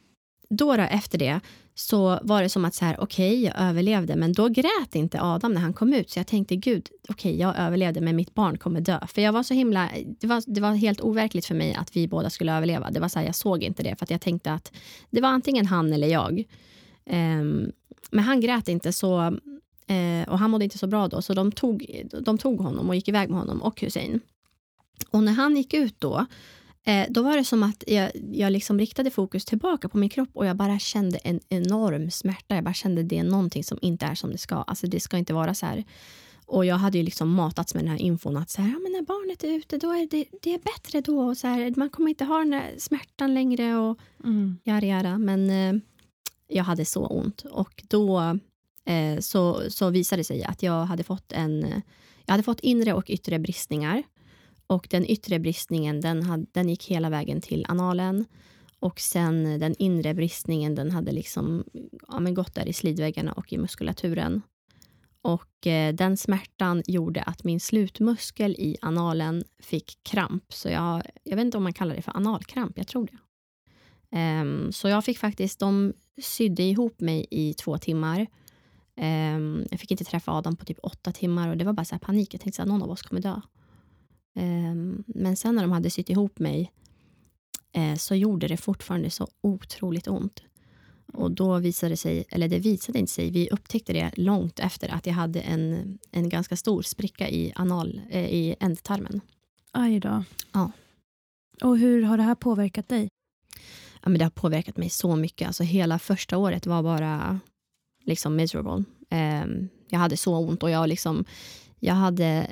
då, då efter det så var det som att så här, okej, jag överlevde. Men då grät inte Adam när han kom ut. Så jag tänkte, gud, okej, jag överlevde, men mitt barn kommer dö. För jag var så himla, det var, det var helt overkligt för mig att vi båda skulle överleva. Det var så här, jag såg inte det, för jag tänkte att det var antingen han eller jag. Ehm, men han grät inte, så, eh, och han mådde inte så bra då. Så de tog, de tog honom och gick iväg med honom och Hussein. Och när han gick ut då, Eh, då var det som att jag, jag liksom riktade fokus tillbaka på min kropp och jag bara kände en enorm smärta. Jag bara kände det är någonting som inte är som det ska. Alltså det ska inte vara så här. Och jag hade ju liksom matats med den här infon att så här, ja, men när barnet är ute då är det, det är bättre då. Och så här, man kommer inte ha den där smärtan längre och Mm. jara jara. Men eh, jag hade så ont och då eh, så, så visade det sig att jag hade fått en jag hade fått inre och yttre bristningar. Och den yttre bristningen den, hade, den gick hela vägen till analen. Och sen den inre bristningen den hade liksom, ja, men gått där i slidväggarna och i muskulaturen. Och eh, den smärtan gjorde att min slutmuskel i analen fick kramp. Så jag, jag vet inte om man kallar det för analkramp, jag tror det. Um, så jag fick faktiskt, de sydde ihop mig i två timmar. Um, jag fick inte träffa Adam på typ åtta timmar och det var bara så här panik. Jag tänkte att någon av oss kommer dö. Um, men sen när de hade sytt ihop mig uh, så gjorde det fortfarande så otroligt ont. Och då visade det sig, eller det visade inte sig, vi upptäckte det långt efter att jag hade en, en ganska stor spricka i, anal, uh, i ändtarmen. Aj då. Ja. Och hur har det här påverkat dig? Ja, men det har påverkat mig så mycket. Alltså, hela första året var bara liksom miserable. Um, jag hade så ont och jag liksom jag hade,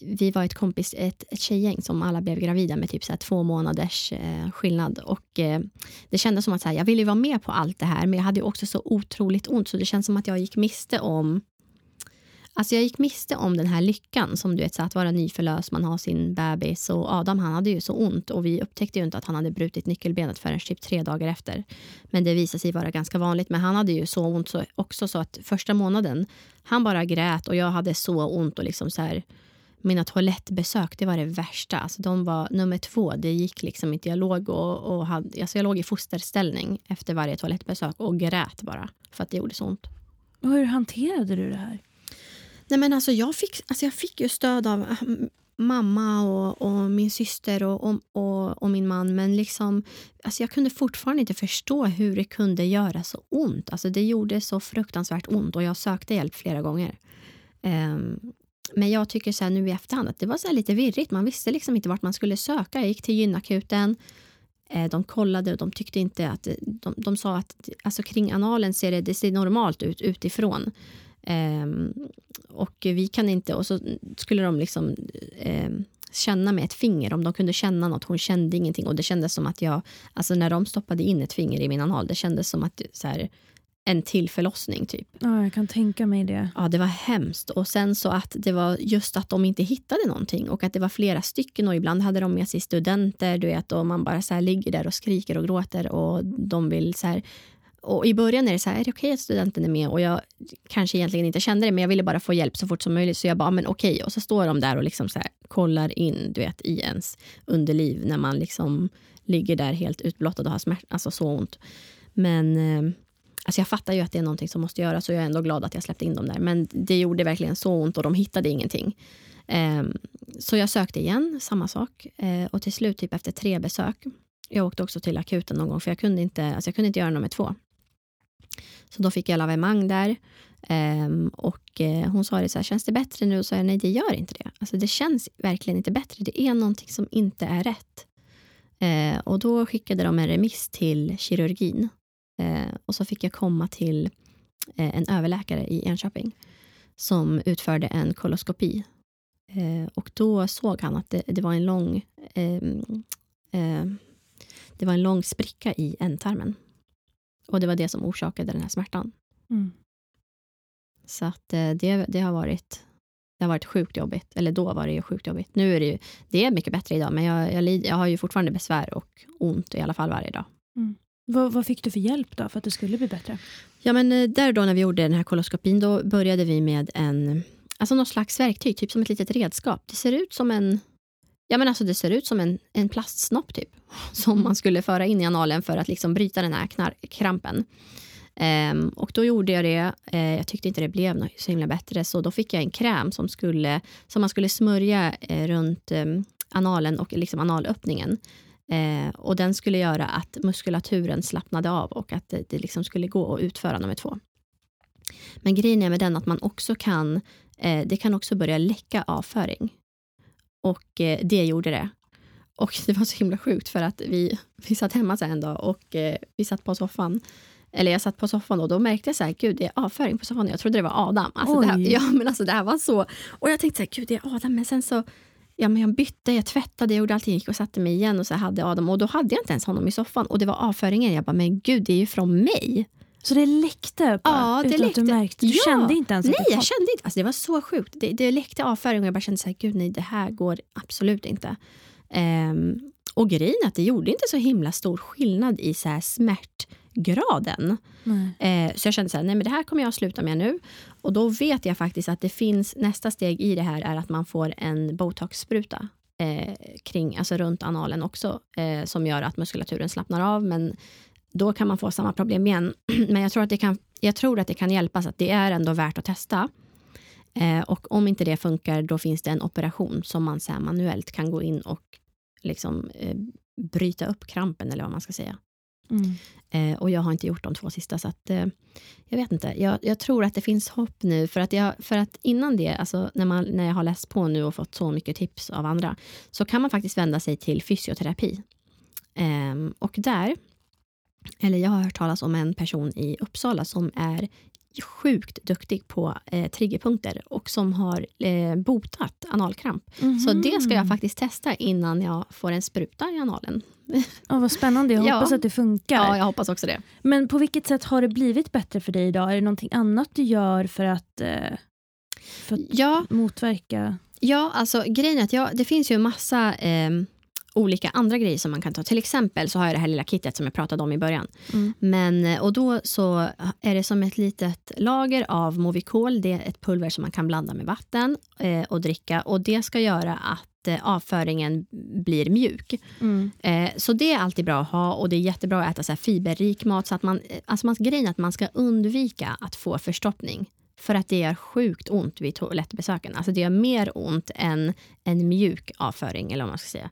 vi var ett kompis, ett, ett tjejgäng som alla blev gravida med typ så två månaders eh, skillnad. Och eh, Det kändes som att så här, jag ville vara med på allt det här men jag hade också så otroligt ont så det känns som att jag gick miste om Alltså jag gick miste om den här lyckan som du vet, så att vara nyförlöst, man har sin bebis och Adam han hade ju så ont och vi upptäckte ju inte att han hade brutit nyckelbenet förrän typ tre dagar efter. Men det visade sig vara ganska vanligt. Men han hade ju så ont så, också så att första månaden, han bara grät och jag hade så ont och liksom så här, mina toalettbesök, det var det värsta. Alltså de var nummer två. Det gick liksom inte. Jag låg, och, och hade, alltså jag låg i fosterställning efter varje toalettbesök och grät bara för att det gjorde så ont. Och hur hanterade du det här? Nej, men alltså jag, fick, alltså jag fick ju stöd av äh, mamma och, och min syster och, och, och, och, min man. Men liksom, alltså jag kunde fortfarande inte förstå hur det kunde göra så ont. Alltså det gjorde så fruktansvärt ont och jag sökte hjälp flera gånger. Um, men jag tycker så nu i efterhand att det var så lite virrigt. Man visste liksom inte vart man skulle söka. Jag gick till gynakuten. Eh, de kollade och de tyckte inte att... De, de sa att alltså kring analen ser det, det ser normalt ut utifrån. Um, och vi kan inte, och så skulle de liksom um, känna med ett finger om de kunde känna något. Hon kände ingenting och det kändes som att jag, alltså när de stoppade in ett finger i min anal, det kändes som att så här, en till förlossning typ. Ja, jag kan tänka mig det. Ja, det var hemskt. Och sen så att det var just att de inte hittade någonting och att det var flera stycken och ibland hade de med sig studenter, du vet, och man bara så här ligger där och skriker och gråter och de vill så här och I början är det så här, är det okej okay att studenten är med? Och jag kanske egentligen inte kände det, men jag ville bara få hjälp så fort som möjligt. Så jag bara, men okej. Okay. Och så står de där och liksom så här, kollar in du vet, i ens underliv när man liksom ligger där helt utblottad och har smärt, alltså så ont. Men eh, alltså jag fattar ju att det är någonting som måste göras och jag är ändå glad att jag släppte in dem där. Men det gjorde verkligen så ont och de hittade ingenting. Ehm, så jag sökte igen, samma sak. Eh, och till slut, typ efter tre besök, jag åkte också till akuten någon gång för jag kunde inte, alltså jag kunde inte göra nummer två. Så då fick jag lavemang där. Um, och eh, hon sa det så här, känns det bättre nu? Och sa jag, nej det gör inte det. Alltså det känns verkligen inte bättre. Det är någonting som inte är rätt. Uh, och då skickade de en remiss till kirurgin. Uh, och så fick jag komma till en överläkare i Enköping som utförde en koloskopi. och då såg han att det, det var en lång ehm, det var en lång spricka i ändtarmen. Och det var det som orsakade den här smärtan. Mm. Så att eh, det, det, har varit, det har varit sjukt jobbigt. Eller då var det ju sjukt jobbigt. Nu är det ju, det är mycket bättre idag, men jag, jag, jag har ju fortfarande besvär och ont i alla fall varje dag. Mm. Vad, vad, fick du för hjälp då för att det skulle bli bättre? Ja, men eh, där då när vi gjorde den här koloskopin, då började vi med en, alltså något slags verktyg, typ som ett litet redskap. Det ser ut som en, ja men alltså det ser ut som en, en plastsnopp typ som man skulle föra in i analen för att liksom bryta den här knar- krampen. Um, och då gjorde jag det. Uh, jag tyckte inte det blev så himla bättre så då fick jag en kräm som, skulle, som man skulle smörja uh, runt um, analen och liksom analöppningen. Uh, och den skulle göra att muskulaturen slappnade av och att det, det liksom skulle gå att utföra nummer två. Men grejen är med den att man också kan, det kan också börja läcka avföring. Och det gjorde det. Och det var så himla sjukt för att vi, vi satt hemma så en dag och eh, vi satt på soffan. Eller jag satt på soffan och då märkte jag så här, gud det är avföring på soffan. Jag trodde det var Adam. Alltså det här, ja, men alltså det här var så. Och jag tänkte så här, gud det är Adam. Men sen så, ja men jag bytte, jag tvättade, jag gjorde allting. gick och satte mig igen och så hade Adam. Och då hade jag inte ens honom i soffan. Och det var avföringen. Jag bara, men gud det är ju från mig. Så det läckte bara, ja, det utan läckte. att du märkte? Du ja. kände inte ens Nej, det jag kände inte. Alltså, det var så sjukt. Det, det läckte avföring och jag bara kände så här, gud nej det här går absolut inte. Um, och grejen att det gjorde inte så himla stor skillnad i så här smärtgraden. Eh, så jag kände så här, nej men det här kommer jag sluta med nu. Och då vet jag faktiskt att det finns, nästa steg i det här är att man får en botoxspruta eh, kring, alltså runt analen också, eh, som gör att muskulaturen slappnar av. Men då kan man få samma problem igen. Men jag tror att det kan, jag tror att det kan hjälpa, så att det är ändå värt att testa. Eh, och om inte det funkar, då finns det en operation som man så manuellt kan gå in och liksom, eh, bryta upp krampen, eller vad man ska säga. Mm. Eh, och jag har inte gjort de två sista, så att, eh, jag vet inte. Jag, jag, tror att det finns hopp nu, för att, jag, för att innan det, alltså när, man, när jag har läst på nu och fått så mycket tips av andra, så kan man faktiskt vända sig till fysioterapi. Eh, och där, eller jag har hört talas om en person i Uppsala som är sjukt duktig på eh, triggerpunkter och som har eh, botat analkramp. Mm. Så det ska jag faktiskt testa innan jag får en spruta i analen. Oh, vad spännande, jag hoppas ja. att det funkar. Ja, jag hoppas också det. Men på vilket sätt har det blivit bättre för dig idag? Är det någonting annat du gör för att, eh, för att ja. motverka? Ja, alltså grejen är att jag, det finns ju en massa eh, olika andra grejer som man kan ta. Till exempel så har jag det här lilla kittet som jag pratade om i början. Mm. Men, eh, och då så är det som ett litet lager av Movicol. Det är ett pulver som man kan blanda med vatten eh, och dricka. Och det ska göra att eh, avföringen blir mjuk. Mm. Eh, så det är alltid bra att ha och det är jättebra att äta så fiberrik mat. Så att man, alltså man, grejen är att man ska undvika att få förstoppning. För att det gör sjukt ont vid toalettbesöken. Alltså det gör mer ont än en mjuk avföring. eller vad man ska säga.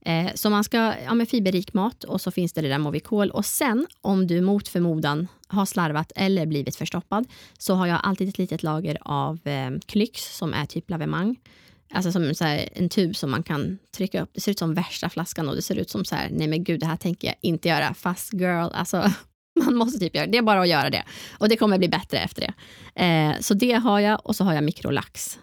Eh, så man ska ja, fiberrik mat och så finns det det där Movicol. Och sen om du mot förmodan har slarvat eller blivit förstoppad så har jag alltid ett litet lager av eh, Klyx som är typ lavemang. Alltså som så här, en tub som man kan trycka upp. Det ser ut som värsta flaskan och det ser ut som så här, nej men gud det här tänker jag inte göra. Fast girl, alltså man måste typ göra det. Det är bara att göra det. Och det kommer bli bättre efter det. Eh, så det har jag och så har jag mikrolax.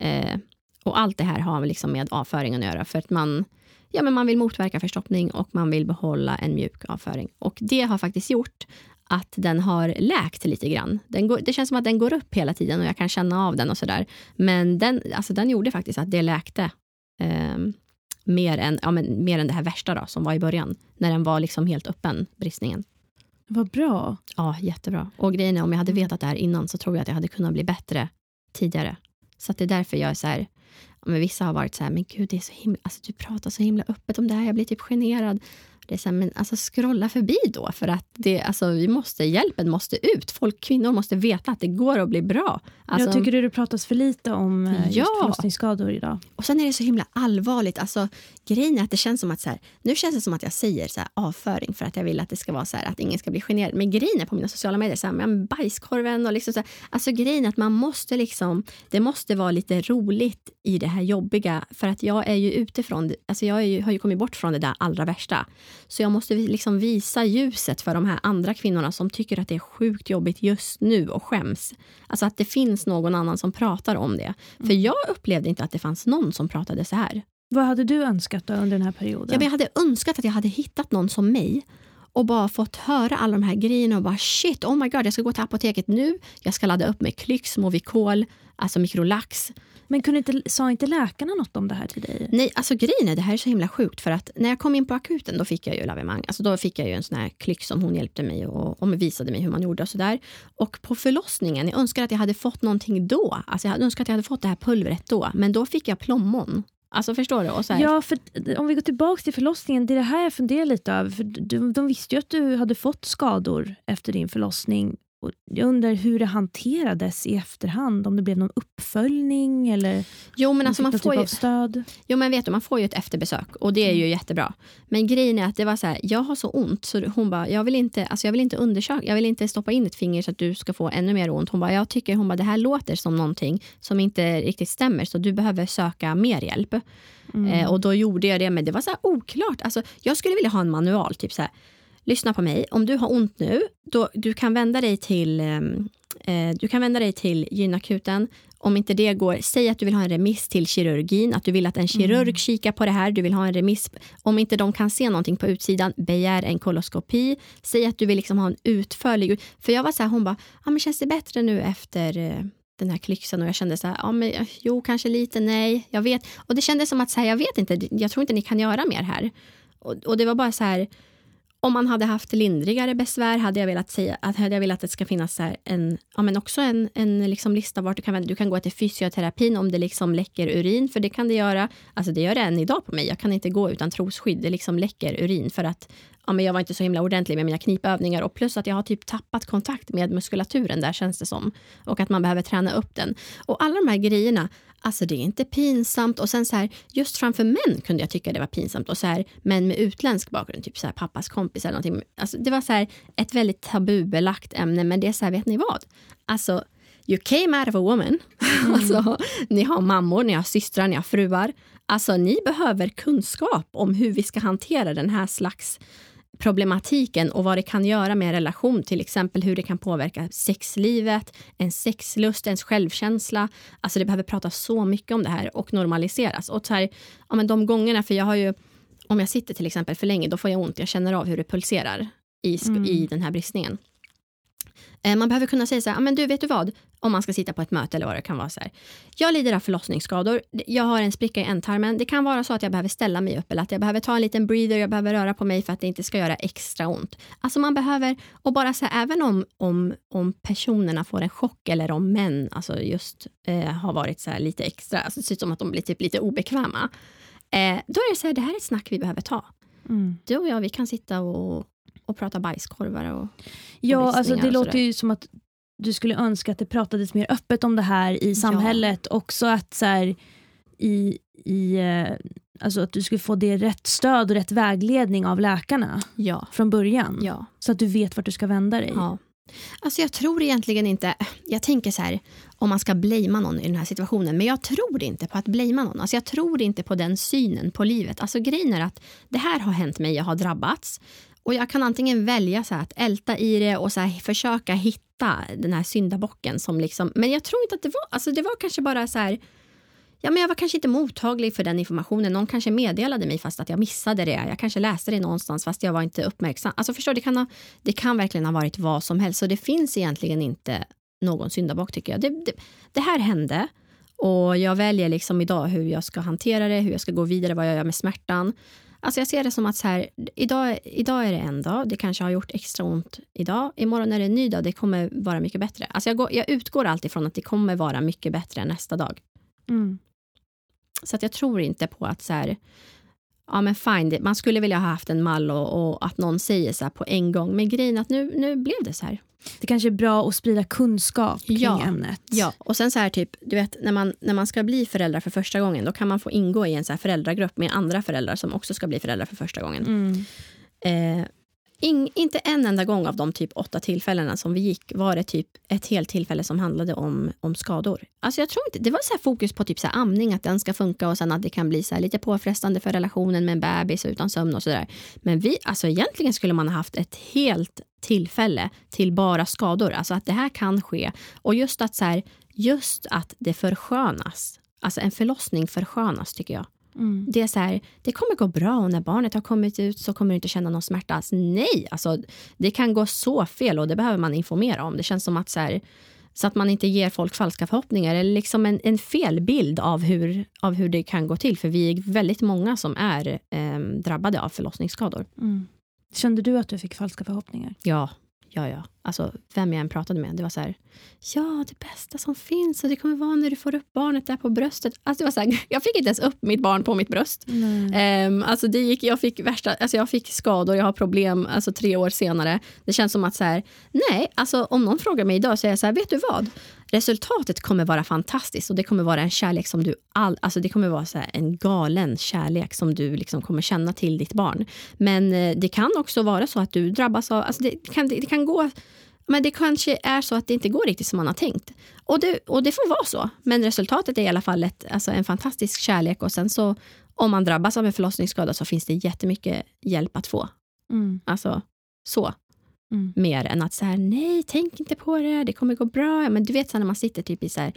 Eh, och allt det här har liksom med avföringen att göra. För att man, ja, men man vill motverka förstoppning och man vill behålla en mjuk avföring. Och det har faktiskt gjort att den har läkt lite grann. Den går, det känns som att den går upp hela tiden och jag kan känna av den och sådär. Men den, alltså den gjorde faktiskt att det läkte eh, mer, än, ja, men, mer än det här värsta då, som var i början. När den var liksom helt öppen, bristningen. Vad bra. Ja, jättebra. Och grejen är, om jag hade vetat det här innan så tror jag att jag hade kunnat bli bättre tidigare. Så det är därför jag är så här, men vissa har varit så här, men gud, det är så himla, alltså, du pratar så himla öppet om det här, jag blir typ generad. Det är så här, men alltså scrolla förbi då, för att det, alltså, vi måste, hjälpen måste ut. Folk, kvinnor måste veta att det går att bli bra. Alltså, jag tycker det pratas för lite om eh, just ja. förlossningsskador idag. Och sen är det så himla allvarligt. Alltså, grejen är att det känns som att, så här, nu känns det som att jag säger så här, avföring för att jag vill att det ska vara så här, att ingen ska bli generad. Men grejen är på mina sociala medier, så här, men bajskorven och liksom så här, alltså grejen är att man måste liksom, det måste vara lite roligt i det här jobbiga. För att jag är ju utifrån, alltså jag ju, har ju kommit bort från det där allra värsta. Så jag måste liksom visa ljuset för de här andra kvinnorna som tycker att det är sjukt jobbigt just nu och skäms. Alltså att det finns någon annan som pratar om det. För mm. jag upplevde inte att det fanns någon som pratade så här. Vad hade du önskat under den här perioden? Ja, jag hade önskat att jag hade hittat någon som mig och bara fått höra alla de här grejerna och bara shit, oh my god, jag ska gå till apoteket nu. Jag ska ladda upp med Klyx, Movicol, alltså mikrolax. Men kunde inte, sa inte läkarna något om det här till dig? Nej, alltså grejen är det här är så himla sjukt för att när jag kom in på akuten då fick jag ju lavemang. Alltså då fick jag ju en sån här klick som hon hjälpte mig och, och visade mig hur man gjorde och sådär. Och på förlossningen, jag önskar att jag hade fått någonting då. Alltså jag önskar att jag hade fått det här pulvret då. Men då fick jag plommon. Alltså förstår du? Och så här. Ja, för om vi går tillbaka till förlossningen, det är det här jag funderar lite över. För de, de visste ju att du hade fått skador efter din förlossning och jag undrar hur det hanterades i efterhand, om det blev någon uppföljning eller jo, men alltså man får typ ju, stöd? Jo men vet du, man får ju ett efterbesök och det är ju mm. jättebra. Men grejen är att det var så här, jag har så ont så hon bara, jag vill inte, alltså jag vill inte undersöka, jag vill inte stoppa in ett finger så att du ska få ännu mer ont. Hon bara, jag tycker hon bara, det här låter som någonting som inte riktigt stämmer så du behöver söka mer hjälp. Mm. Eh, och då gjorde jag det, men det var så oklart. Alltså, jag skulle vilja ha en manual, typ så här, lyssna på mig. Om du har ont nu, då, du kan vända dig till ehm, eh, du kan vända dig till gynakuten. Om inte det går, säg att du vill ha en remiss till kirurgin, att du vill att en kirurg mm. kikar på det här, du vill ha en remiss. Om inte de kan se någonting på utsidan, begär en koloskopi. Säg att du vill liksom ha en utförlig... För jag var så här, hon bara, ah, men känns det bättre nu efter eh, den här klyxan och jag kände så här, ja, men, jo kanske lite, nej, jag vet. Och det kändes som att så här, jag vet inte, jag tror inte ni kan göra mer här. Och, och det var bara så här, om man hade haft lindrigare besvär hade jag velat säga att, hade jag velat att det ska finnas så en, ja, men också en, en liksom lista vart du kan, du kan gå till fysioterapin om det liksom läcker urin, för det kan det göra. Alltså det gör det än idag på mig. Jag kan inte gå utan trosskydd. Det liksom läcker urin för att ja, men jag var inte så himla ordentlig med mina knipövningar och plus att jag har typ tappat kontakt med muskulaturen där känns det som. Och att man behöver träna upp den. Och alla de här grejerna, alltså det är inte pinsamt. Och sen så här, just framför män kunde jag tycka det var pinsamt. Och så här, män med utländsk bakgrund, typ så här, pappas kompis eller någonting. Alltså det var så här, ett väldigt tabubelagt ämne, men det är så här, vet ni vad? Alltså, you came out of a woman. Mm. alltså, ni har mammor, ni har systrar, ni har fruar. Alltså ni behöver kunskap om hur vi ska hantera den här slags problematiken och vad det kan göra med en relation, till exempel hur det kan påverka sexlivet, en sexlust, ens självkänsla. Alltså det behöver pratas så mycket om det här och normaliseras. Och så här, ja, men de gångerna, för jag har ju, om jag sitter till exempel för länge, då får jag ont, jag känner av hur det pulserar i, mm. i den här bristningen. Eh, man behöver kunna säga så här, men du vet du vad, om man ska sitta på ett möte eller vad det kan vara så här. Jag lider av förlossningsskador, jag har en spricka i ändtarmen. Det kan vara så att jag behöver ställa mig upp eller att jag behöver ta en liten breather, jag behöver röra på mig för att det inte ska göra extra ont. Alltså man behöver, och bara så här, även om, om, om personerna får en chock eller om män alltså just eh, har varit så lite extra, alltså det ser ut som att de blir typ lite obekväma. Eh, då är det så här, det här är ett snack vi behöver ta. Mm. Du och jag, vi kan sitta och, och prata bajskorvar och Ja, alltså det låter ju som att du skulle önska att det pratades mer öppet om det här i samhället. Ja. Också att så här, i, i, eh, alltså att du skulle få det rätt stöd och rätt vägledning av läkarna ja. från början. Ja. Så att du vet vart du ska vända dig. Ja. Alltså jag tror egentligen inte, jag tänker så här, om man ska blamea någon i den här situationen, men jag tror inte på att blamea någon. Alltså jag tror inte på den synen på livet. Alltså grejen är att det här har hänt mig, jag har drabbats. Och jag kan antingen välja så att älta i det och så här, försöka hitta den här syndabocken som liksom, men jag tror inte att det var, alltså det var kanske bara så här, ja men jag var kanske inte mottaglig för den informationen. Någon kanske meddelade mig fast att jag missade det. Jag kanske läste det någonstans fast jag var inte uppmärksam. Alltså förstår, det kan, ha, det kan verkligen ha varit vad som helst. Så det finns egentligen inte någon syndabock tycker jag. Det, det, det här hände och jag väljer liksom idag hur jag ska hantera det, hur jag ska gå vidare, vad jag gör med smärtan. Alltså jag ser det som att så här, idag, idag är det en dag, det kanske har gjort extra ont idag. Imorgon är det en ny dag, det kommer vara mycket bättre. Alltså jag, går, jag utgår alltid från att det kommer vara mycket bättre nästa dag. Mm. Så att jag tror inte på att så här, ja men fine, man skulle vilja ha haft en mall och, och att någon säger så på en gång. Men grejen att nu, nu blev det så här. Det kanske är bra att sprida kunskap kring ja, ämnet. Ja, och sen så här typ, du vet när man, när man ska bli förälder för första gången, då kan man få ingå i en så här föräldragrupp med andra föräldrar som också ska bli föräldrar för första gången. Mm. Eh, in, inte en enda gång av de typ åtta tillfällena som vi gick var det typ ett helt tillfälle som handlade om, om skador. Alltså jag tror inte, det var så fokus på typ så amning, att den ska funka och sen att det kan bli så lite påfrestande för relationen med en bebis utan sömn och sådär. Men vi, alltså egentligen skulle man ha haft ett helt tillfälle till bara skador. Alltså att det här kan ske. Och just att, så här, just att det förskönas. Alltså en förlossning förskönas tycker jag. Mm. Det är så här, det kommer gå bra och när barnet har kommit ut så kommer du inte känna någon smärta alls. Nej, alltså, det kan gå så fel och det behöver man informera om. Det känns som att så, här, så att man inte ger folk falska förhoppningar eller liksom en, en fel bild av hur, av hur det kan gå till. För vi är väldigt många som är eh, drabbade av förlossningsskador. Mm. Kände du att du fick falska förhoppningar? Ja, ja, ja. Alltså, vem jag än pratade med, det var så här, ja, det bästa som finns och det kommer vara när du får upp barnet där på bröstet. Alltså, det var så här, jag fick inte ens upp mitt barn på mitt bröst. Um, alltså, det gick, jag, fick värsta, alltså, jag fick skador, jag har problem alltså, tre år senare. Det känns som att så här, nej, alltså, om någon frågar mig idag så är jag så här, vet du vad? Resultatet kommer vara fantastiskt och det kommer vara en kärlek som du all, alltså det kommer vara så en galen kärlek som du liksom kommer känna till ditt barn. Men eh, det kan också vara så att du drabbas av, alltså det kan, det, det kan gå men det kanske är så att det inte går riktigt som man har tänkt. Och det, och det får vara så. Men resultatet är i alla fall ett, alltså en fantastisk kärlek. Och sen så om man drabbas av en förlossningsskada så finns det jättemycket hjälp att få. Mm. Alltså så. Mm. Mer än att så här, nej, tänk inte på det, det kommer gå bra. Men du vet så när man sitter typ i så här,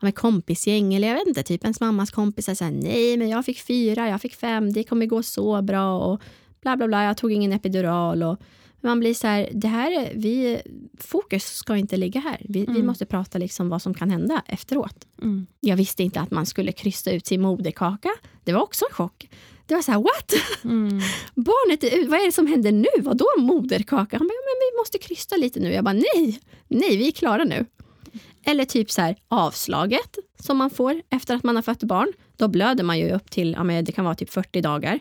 med kompisgäng eller jag vet inte, typ ens mammas kompisar säger nej, men jag fick fyra, jag fick fem, det kommer gå så bra och bla bla bla, jag tog ingen epidural och man blir så här, det här vi, fokus ska inte ligga här. Vi, mm. vi måste prata liksom vad som kan hända efteråt. Mm. Jag visste inte att man skulle krysta ut sin moderkaka. Det var också en chock. Det var så här, what? Mm. Barnet är ut, vad är det som händer nu? Vadå moderkaka? Han bara, ja, men vi måste krysta lite nu. Jag bara, nej, nej, vi är klara nu. Eller typ så här, avslaget som man får efter att man har fött barn. Då blöder man ju upp till, ja, men det kan vara typ 40 dagar.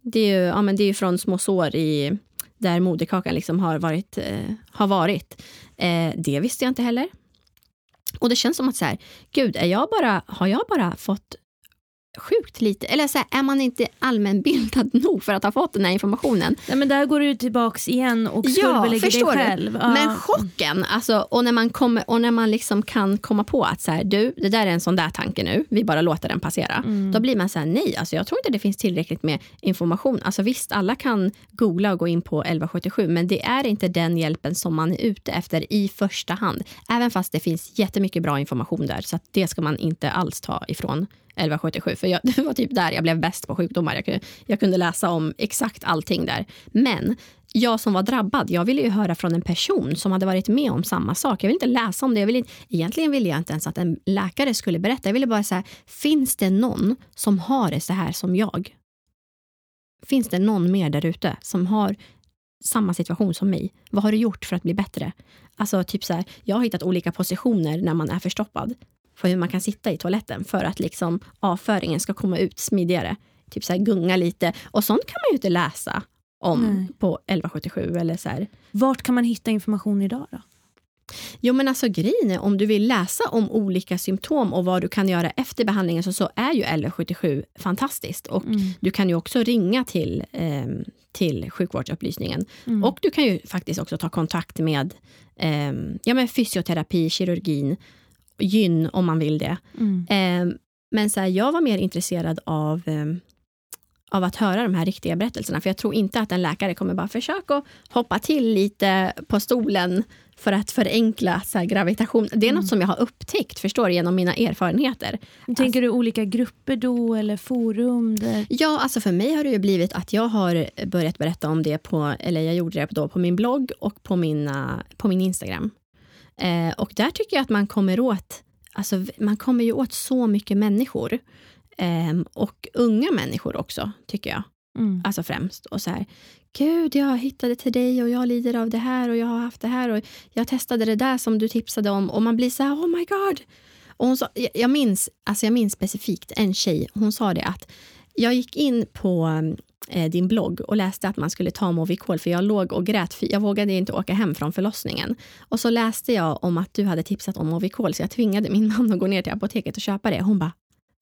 Det är ju, ja, men det är från små sår i, där moderkakan liksom har varit. Eh, har varit. Eh, det visste jag inte heller. Och det känns som att så här, gud, är jag bara, har jag bara fått sjukt lite, eller så här, är man inte allmänbildad nog för att ha fått den här informationen? Nej, men där går du tillbaks igen och skuldbelägger dig förstår du? själv. Ja. Men chocken, alltså, och när man, kommer, och när man liksom kan komma på att så här, du, det där är en sån där tanke nu, vi bara låter den passera. Mm. Då blir man så här, nej, alltså, jag tror inte det finns tillräckligt med information. Alltså, visst, alla kan googla och gå in på 1177, men det är inte den hjälpen som man är ute efter i första hand. Även fast det finns jättemycket bra information där, så det ska man inte alls ta ifrån 1177. För jag, det var typ där jag blev bäst på sjukdomar. Jag kunde, jag kunde läsa om exakt allting där. Men jag som var drabbad, jag ville ju höra från en person som hade varit med om samma sak. Jag ville inte läsa om det. Jag ville, inte- egentligen ville jag inte ens att en läkare skulle berätta. Jag ville bara säga, finns det någon som har det så här som jag? Finns det någon mer där ute som har samma situation som mig? Vad har du gjort för att bli bättre? Alltså typ så här, jag har hittat olika positioner när man är förstoppad för hur man kan sitta i toaletten för att liksom avföringen ska komma ut smidigare. Typ så här gunga lite. Och sånt kan man ju inte läsa om Nej. på 1177 eller så här. Vart kan man hitta information idag då? Jo men alltså grejen är om du vill läsa om olika symptom och vad du kan göra efter behandlingen så, så är ju 1177 fantastiskt. Och Mm. du kan ju också ringa till, ehm, till sjukvårdsupplysningen. Mm. Och du kan ju faktiskt också ta kontakt med, ehm, ja, med fysioterapi, kirurgin, gyn om man vill det. Mm. Ehm, men så här, jag var mer intresserad av, ehm, av att höra de här riktiga berättelserna. För jag tror inte att en läkare kommer bara försöka hoppa till lite på stolen för att förenkla så här, gravitation. Det är Mm. något som jag har upptäckt förstår genom mina erfarenheter. Tänker du olika grupper då eller forum? Där? Ja, alltså för mig har det ju blivit att jag har börjat berätta om det på, eller jag gjorde det då på min blogg och på, mina, på min Instagram. Eh, och där tycker jag att man kommer åt, alltså man kommer ju åt så mycket människor. Ehm, och unga människor också, tycker jag. Mm. Alltså främst. Och så här, gud jag hittade till dig och jag lider av det här och jag har haft det här och jag testade det där som du tipsade om och man blir så här, oh my god. Och hon sa, jag- jag, minns, alltså jag minns specifikt en tjej, hon sa det att jag gick in på eh, din blogg och läste att man skulle ta Movicol för jag låg och grät, för jag vågade inte åka hem från förlossningen. Och så läste jag om att du hade tipsat om Movicol så jag tvingade min man att gå ner till apoteket och köpa det. Hon bara,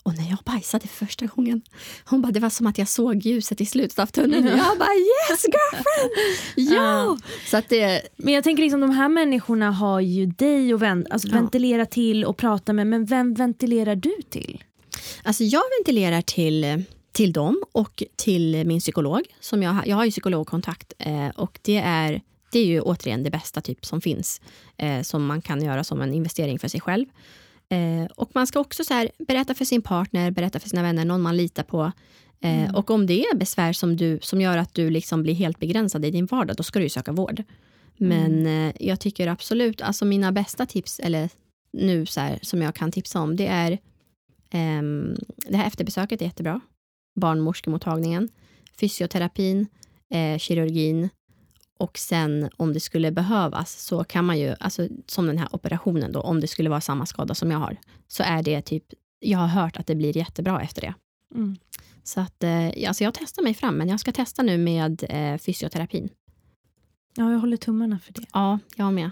och när jag bajsade för första gången, hon bara, det var som att jag såg ljuset i slutet av tunneln. Jag bara, yes girlfriend! Ja! Ja. Så att det, Men jag tänker liksom de här människorna har ju dig att vent- alltså, Ja. ventilera till och prata med. Men vem ventilerar du till? Alltså jag ventilerar till, till dem och till min psykolog. Som jag, jag har ju psykologkontakt eh, och det är, det är ju återigen det bästa typ som finns. Eh, som man kan göra som en investering för sig själv. Eh, och man ska också så här, berätta för sin partner, berätta för sina vänner, någon man litar på. Eh, Och om det är besvär som, du, som gör att du liksom blir helt begränsad i din vardag, då ska du söka vård. Men eh, jag tycker absolut, alltså mina bästa tips, eller nu så här, som jag kan tipsa om, det är ehm, det här efterbesöket är jättebra. Barnmorskemottagningen, fysioterapin, eh, kirurgin och sen om det skulle behövas så kan man ju, alltså som den här operationen då, om det skulle vara samma skada som jag har, så är det typ, jag har hört att det blir jättebra efter det. Mm. Så att, eh, alltså jag testar mig fram, men jag ska testa nu med eh, fysioterapin. Ja, jag håller tummarna för det. Ja, jag med.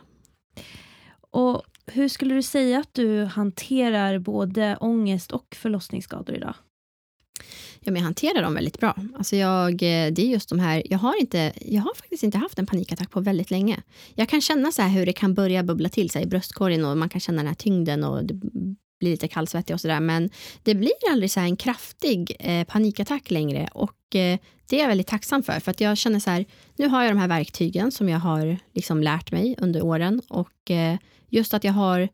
Och hur skulle du säga att du hanterar både ångest och förlossningsskador idag? Ja, men jag hanterar dem väldigt bra. Alltså jag, eh, det är just de här, jag, har inte, jag har faktiskt inte haft en panikattack på väldigt länge. Jag kan känna så här hur det kan börja bubbla till sig i bröstkorgen och man kan känna den här tyngden och det blir lite kallsvettig och sådär. Men det blir aldrig så här en kraftig eh, panikattack längre och eh, det är jag väldigt tacksam för. För att jag känner så här, nu har jag de här verktygen som jag har liksom lärt mig under åren och eh, just att jag har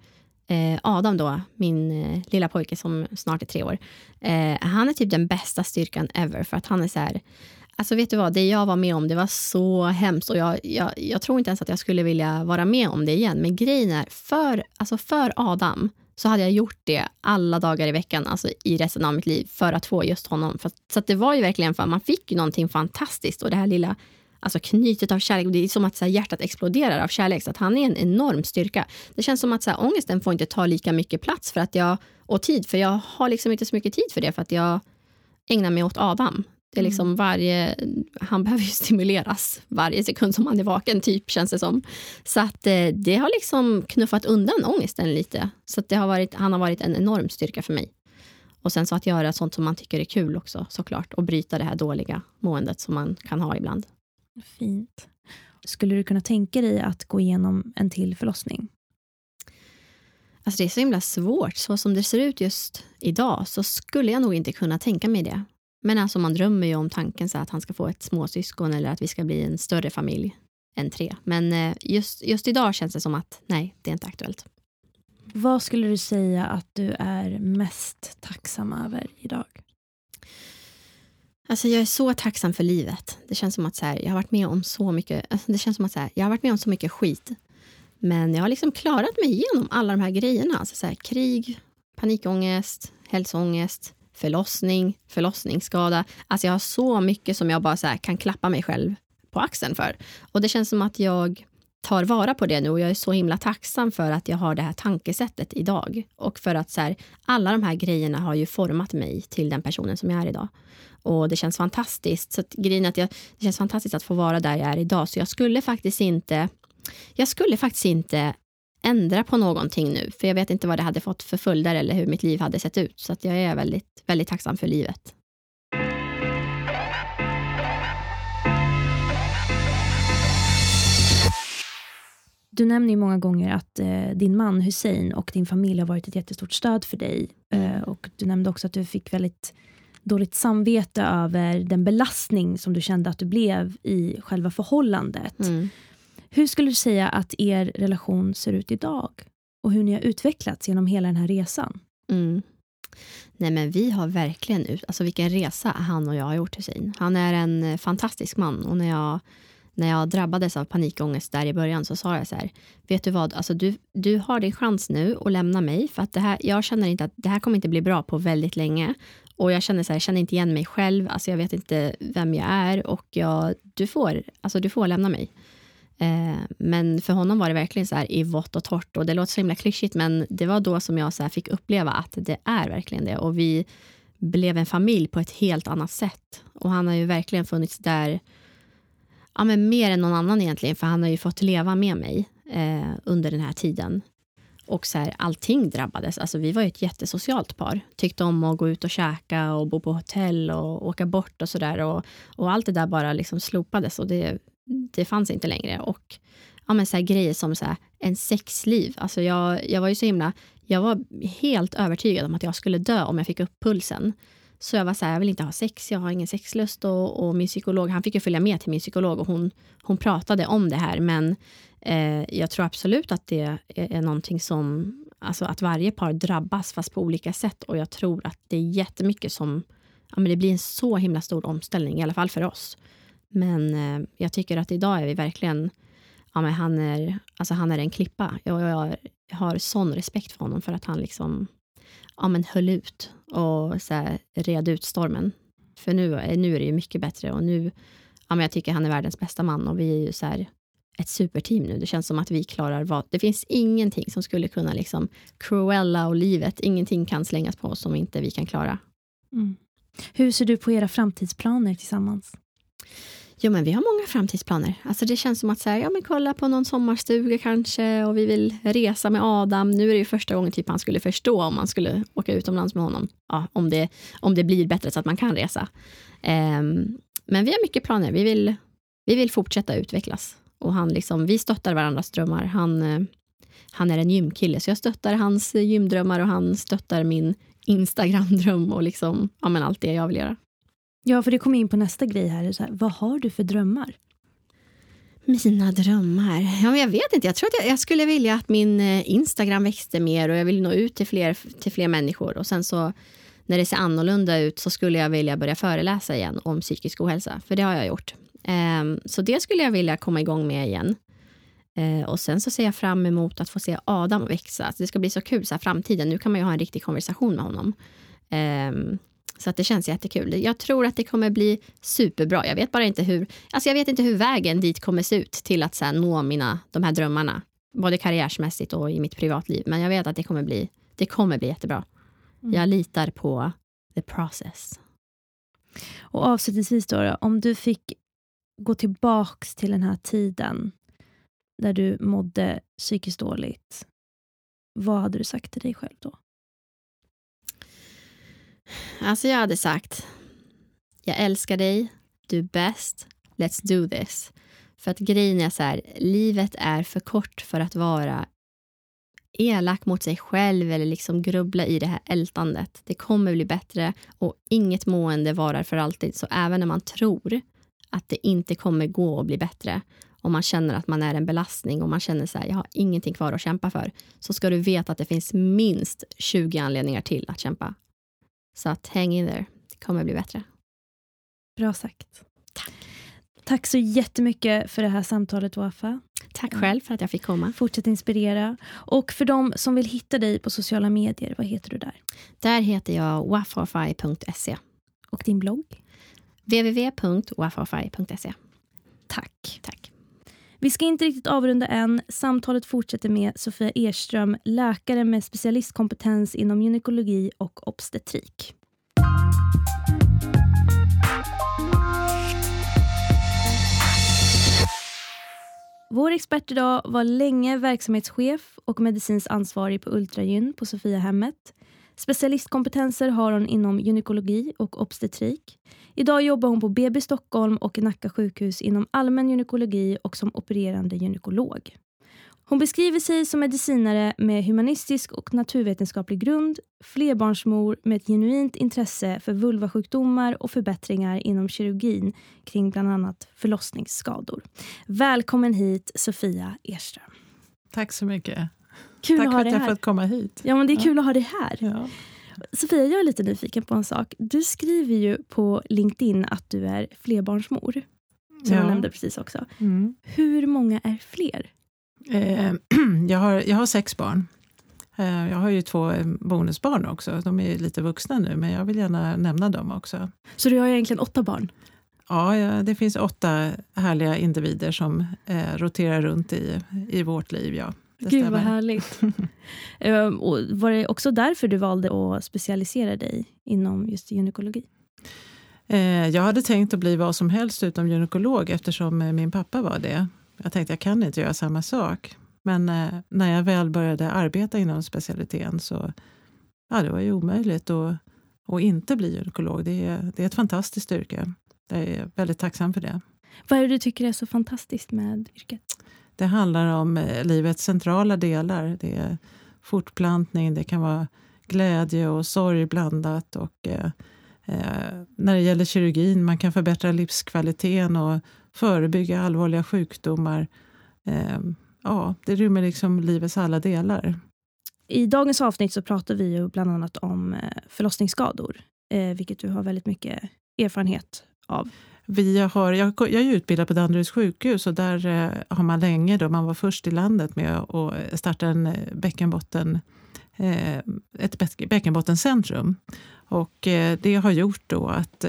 Eh, Adam då, min eh, lilla pojke som snart är tre år. Eh, han är typ den bästa styrkan ever för att han är så här, alltså vet du vad, det jag var med om det var så hemskt och jag, jag, jag tror inte ens att jag skulle vilja vara med om det igen. Men grejen är, för, alltså för Adam så hade jag gjort det alla dagar i veckan, alltså i resten av mitt liv, för att få just honom. För, så det var ju verkligen för man fick ju någonting fantastiskt och det här lilla alltså knytet av kärlek. Det är som att så här, hjärtat exploderar av kärlek. Så att han är en enorm styrka. Det känns som att så här, ångesten får inte ta lika mycket plats för att jag, och tid, för jag har liksom inte så mycket tid för det för att jag ägnar mig åt Adam. Det är mm. liksom varje, han behöver ju stimuleras varje sekund som han är vaken, typ, känns det som. Så att eh, det har liksom knuffat undan ångesten lite. Så det har varit, han har varit en enorm styrka för mig. Och sen så att göra sånt som man tycker är kul också såklart. Och bryta det här dåliga måendet som man kan ha ibland. Fint. Skulle du kunna tänka dig att gå igenom en till förlossning? Alltså det är så himla svårt. Så som det ser ut just idag så skulle jag nog inte kunna tänka mig det. Men alltså man drömmer ju om tanken så att han ska få ett småsyskon eller att vi ska bli en större familj än tre. Men eh, just, just idag känns det som att nej, det är inte aktuellt. Vad skulle du säga att du är mest tacksam över idag? Alltså jag är så tacksam för livet. Det känns som att så här, jag har varit med om så mycket alltså det känns som att så här, jag har varit med om så mycket skit. Men jag har liksom klarat mig igenom alla de här grejerna. Alltså så här, krig, panikångest, hälsoångest, förlossning, förlossningsskada. Alltså jag har så mycket som jag bara så kan klappa mig själv på axeln för. Och det känns som att jag tar vara på det nu och jag är så himla tacksam för att jag har det här tankesättet idag. Och för att så här, alla de här grejerna har ju format mig till den personen som jag är idag. Och det känns fantastiskt. Så att, grejen att jag, det känns fantastiskt att få vara där jag är idag. Så jag skulle faktiskt inte jag skulle faktiskt inte ändra på någonting nu, för jag vet inte vad det hade fått för följder eller hur mitt liv hade sett ut. Så att jag är väldigt, väldigt tacksam för livet. Du nämner ju många gånger att eh, din man Hussein och din familj har varit ett jättestort stöd för dig. Eh, och Du nämnde också att du fick väldigt dåligt samvete över den belastning som du kände att du blev i själva förhållandet. Mm. Hur skulle du säga att er relation ser ut idag? Och hur ni har utvecklats genom hela den här resan? Mm. Nej men vi har verkligen, alltså vilken resa han och jag har gjort Hussein. Han är en eh, fantastisk man och när jag, när jag drabbades av panikångest där i början så sa jag så här, vet du vad, alltså du, du har din chans nu att lämna mig för att det här, jag känner inte att det här kommer inte bli bra på väldigt länge och jag känner så här, jag känner inte igen mig själv, alltså jag vet inte vem jag är och jag, du, får, alltså du får lämna mig. Eh, men för honom var det verkligen så här i vått och torrt. Och det låter så himla klyschigt, men det var då som jag så fick uppleva att det är verkligen det. Och vi blev en familj på ett helt annat sätt. Och han har ju verkligen funnits där, ja men mer än någon annan egentligen, för han har ju fått leva med mig eh, under den här tiden. Och så här, allting drabbades. Alltså, vi var ju ett jättesocialt par. Tyckte om att gå ut och käka och bo på hotell och åka bort och sådär. Och, och allt det där bara liksom slopades. Och det, det fanns inte längre. Och ja, men så grejer som så här, en sexliv. Alltså jag, jag var ju så himla... Jag var helt övertygad om att jag skulle dö om jag fick upp pulsen. Så jag var så här, jag vill inte ha sex, jag har ingen sexlust. Och, och min psykolog, han fick ju följa med till min psykolog och hon, hon pratade om det här. Men eh, jag tror absolut att det är, är någonting som, alltså att varje par drabbas fast på olika sätt. Och jag tror att det är jättemycket som, ja men det blir en så himla stor omställning, i alla fall för oss. Men eh, jag tycker att idag är vi verkligen, ja men han är, alltså han är en klippa. Jag, jag har sån respekt för honom för att han liksom, ja men höll ut och så här, red ut stormen. För nu, nu är det ju mycket bättre och nu, ja men jag tycker han är världens bästa man och vi är ju så här, ett superteam nu. Det känns som att vi klarar vad... Det finns ingenting som skulle kunna liksom Cruella och livet, ingenting kan slängas på oss som inte vi kan klara. Mm. Hur ser du på era framtidsplaner tillsammans? Jo, men vi har många framtidsplaner. Alltså det känns som att säga, ja, men kolla på någon sommarstuga kanske och vi vill resa med Adam. Nu är det ju första gången typ han skulle förstå om man skulle åka utomlands med honom. Ja, om, det, om det blir bättre så att man kan resa. Um, men vi har mycket planer. Vi vill, vi vill fortsätta utvecklas. Och han liksom, vi stöttar varandras drömmar. Han, uh, han är en gymkille, så jag stöttar hans gymdrömmar och han stöttar min Instagram-dröm och liksom, ja, men allt det jag vill göra. Ja, för det kommer in på nästa grej här. Så här, Vad har du för drömmar? Mina drömmar? Ja, men jag vet inte. Jag tror att jag, jag, skulle vilja att min eh, Instagram växte mer och jag vill nå ut till fler, till fler människor. Och sen så när det ser annorlunda ut så skulle jag vilja börja föreläsa igen om psykisk ohälsa, för det har jag gjort. Um, så det skulle jag vilja komma igång med igen. Eh, och sen så ser jag fram emot att få se Adam växa. Så det ska bli så kul så här, framtiden. Nu kan man ju ha en riktig konversation med honom. Eh, så att det känns jättekul. Jag tror att det kommer bli superbra. Jag vet bara inte hur, alltså jag vet inte hur vägen dit kommer se ut till att här, nå mina, de här drömmarna. Både karriärsmässigt och i mitt privatliv. Men jag vet att det kommer bli, det kommer bli jättebra. Mm. Jag litar på the process. Och avslutningsvis då, om du fick gå tillbaks till den här tiden där du mådde psykiskt dåligt. Vad hade du sagt till dig själv då? Alltså jag hade sagt, jag älskar dig, du är bäst, let's do this. För att grejen är så här, livet är för kort för att vara elak mot sig själv eller liksom grubbla i det här ältandet. Det kommer bli bättre och inget mående varar för alltid. Så även när man tror att det inte kommer gå att bli bättre om man känner att man är en belastning och man känner så här, jag har ingenting kvar att kämpa för, så ska du veta att det finns minst 20 anledningar till att kämpa. Så att hang in there, det kommer bli bättre. Bra sagt. Tack. Tack så jättemycket för det här samtalet, Wafa. Tack själv för att jag fick komma. Fortsätt inspirera. Och för de som vill hitta dig på sociala medier, vad heter du där? Där heter jag wafafai.se. Och din blogg? www.wafafai.se. Tack. Tack. Vi ska inte riktigt avrunda än. Samtalet fortsätter med Sofia Erström, läkare med specialistkompetens inom gynekologi och obstetrik. Vår expert idag var länge verksamhetschef och medicinskt ansvarig på Ultragyn på Sofiahemmet. Specialistkompetenser har hon inom gynekologi och obstetrik. Idag jobbar hon på BB Stockholm och Nacka sjukhus inom allmän gynekologi och som opererande gynekolog. Hon beskriver sig som medicinare med humanistisk och naturvetenskaplig grund, flerbarnsmor med ett genuint intresse för vulvasjukdomar och förbättringar inom kirurgin kring bland annat förlossningsskador. Välkommen hit Sofia Erström. Tack så mycket. Kul Tack att för att jag fått komma hit. Ja, men det är kul ja. att ha dig här. Ja. Sofia, jag är lite nyfiken på en sak. Du skriver ju på LinkedIn att du är flerbarnsmor. Som ja. jag nämnde precis också. Mm. Hur många är fler? Eh, jag, har, jag har sex barn. Eh, jag har ju två eh, bonusbarn också. De är lite vuxna nu, men jag vill gärna nämna dem också. Så du har egentligen åtta barn? Ja, ja det finns åtta härliga individer som eh, roterar runt i, i vårt liv. Ja. Det Gud vad härligt. um, och var det också därför du valde att specialisera dig inom just gynekologi? Eh, jag hade tänkt att bli vad som helst utom gynekolog eftersom eh, min pappa var det. Jag tänkte jag kan inte göra samma sak. Men eh, när jag väl började arbeta inom specialiteten så ja, det var ju omöjligt att, att inte bli gynekolog. Det är, det är ett fantastiskt yrke. Jag är väldigt tacksam för det. Vad är det du tycker är så fantastiskt med yrket? Det handlar om eh, livets centrala delar. Det är fortplantning, det kan vara glädje och sorg blandat. Och, eh, eh när det gäller kirurgin, man kan förbättra livskvaliteten och förebygga allvarliga sjukdomar. Eh, ja, det rymmer liksom livets alla delar. I dagens avsnitt så pratar vi ju bland annat om eh, förlossningsskador, eh, vilket du har väldigt mycket erfarenhet av. Vi har, jag, jag är utbildad på Danderyds sjukhus och där eh, har man länge, då man var först i landet med att eh, starta en eh, bäckenbotten, ett bäckenbottencentrum. Och det har gjort då att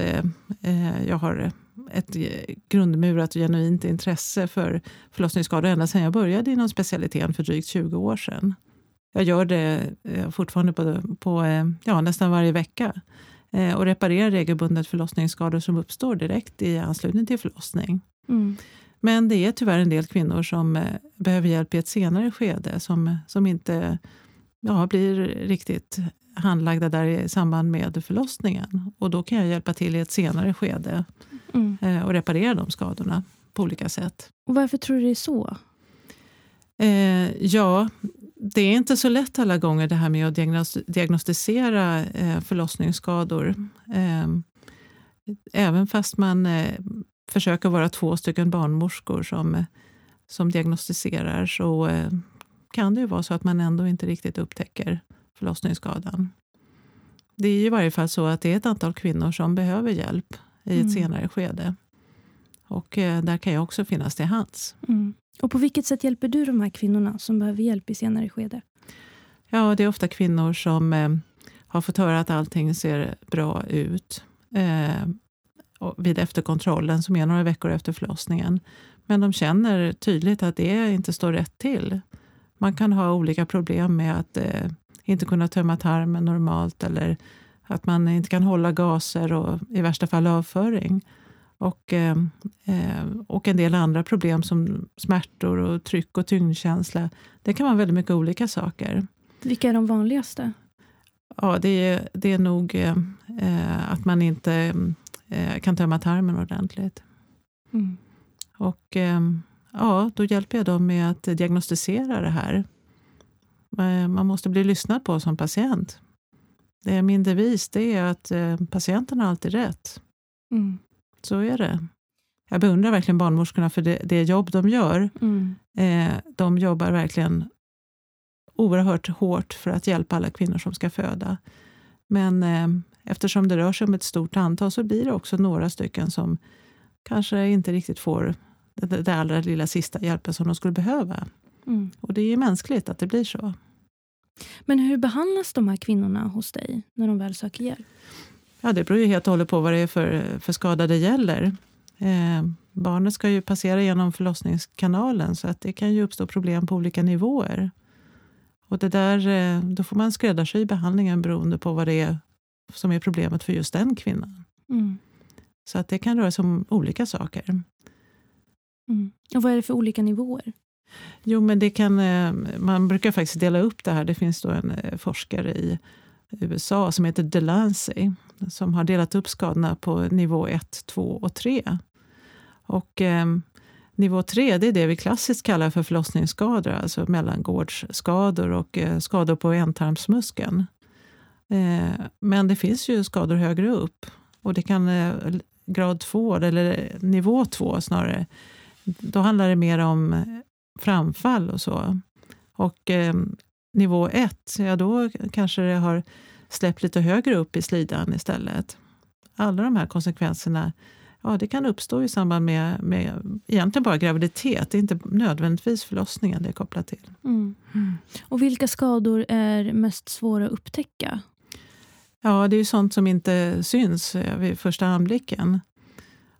jag har ett grundmurat och genuint intresse för förlossningsskador ända sedan jag började inom specialiteten för drygt 20 år sedan. Jag gör det fortfarande på, på ja, nästan varje vecka. Eh, och reparera regelbundet förlossningsskador som uppstår direkt i anslutning till förlossning. Mm. Men det är tyvärr en del kvinnor som eh, behöver hjälp i ett senare skede som, som inte ja, blir riktigt handlagda där i samband med förlossningen. Och då kan jag hjälpa till i ett senare skede mm. Eh, och reparera de skadorna på olika sätt. Och Varför tror du det är så? Eh, ja, det är inte så lätt alla gånger det här med att diagnostisera eh, förlossningsskador. Ehm, även fast man eh, försöker vara två stycken barnmorskor som, som diagnostiserar så eh, kan det ju vara så att man ändå inte riktigt upptäcker förlossningsskadan. Det är i varje fall så att det är ett antal kvinnor som behöver hjälp i ett mm. senare skede. Och där kan jag också finnas till hands. Mm. Och på vilket sätt hjälper du de här kvinnorna som behöver hjälp i senare skede? Ja, det är ofta kvinnor som eh, har fått höra att allting ser bra ut eh, vid efterkontrollen som är några veckor efter förlossningen. Men de känner tydligt att det inte står rätt till. Man kan ha olika problem med att eh, inte kunna tömma tarmen normalt eller att man inte kan hålla gaser och i värsta fall avföring. Och, eh, eh, och en del andra problem som smärtor och tryck och tyngdkänsla. Det kan vara väldigt mycket olika saker. Vilka är de vanligaste? Ja, det är, det är nog eh, eh att man inte eh, kan tömma tarmen ordentligt. Mm. Och eh, ja, då hjälper jag dem med att diagnostisera det här. Man måste bli lyssnad på som patient. Det är min devis det är att patienten har alltid rätt. Mm. Så är det. Jag beundrar verkligen barnmorskorna för det, det jobb de gör. Mm. Eh, de jobbar verkligen oerhört hårt för att hjälpa alla kvinnor som ska föda. Men eh, eftersom det rör sig om ett stort antal så blir det också några stycken som kanske inte riktigt får det, det allra lilla sista hjälpen som de skulle behöva. Mm. Och det är mänskligt att det blir så. Men hur behandlas de här kvinnorna hos dig när de väl söker hjälp? Ja, det beror ju helt och hållet på vad det är för, för skada det gäller. Eh, barnet ska ju passera genom förlossningskanalen så att det kan ju uppstå problem på olika nivåer. Och det där, eh, då får man skräddarsy behandlingen beroende på vad det är som är problemet för just den kvinnan. Mm. Så att det kan röra sig om olika saker. Mm. Och Vad är det för olika nivåer? Jo, men det kan, eh, man brukar faktiskt dela upp det här. Det finns då en eh, forskare i USA som heter Delancey som har delat upp skadorna på nivå 1, 2 och 3. Och, eh, nivå 3 det är det vi klassiskt kallar för förlossningsskador, alltså mellangårdsskador och eh, skador på ändtarmsmuskeln. Eh, men det finns ju skador högre upp och det kan eh, grad 2 eller eh, nivå 2 snarare. Då handlar det mer om eh, framfall och så. Och ehm, nivå 1, ja då kanske det har släppt lite högre upp i slidan istället. Alla de här konsekvenserna ja, det kan uppstå i samband med, med egentligen bara graviditet. Det är inte nödvändigtvis förlossningen det är kopplat till. Mm. Mm. Och vilka skador är mest svåra att upptäcka? Ja, det är sånt som inte syns eh, vid första anblicken.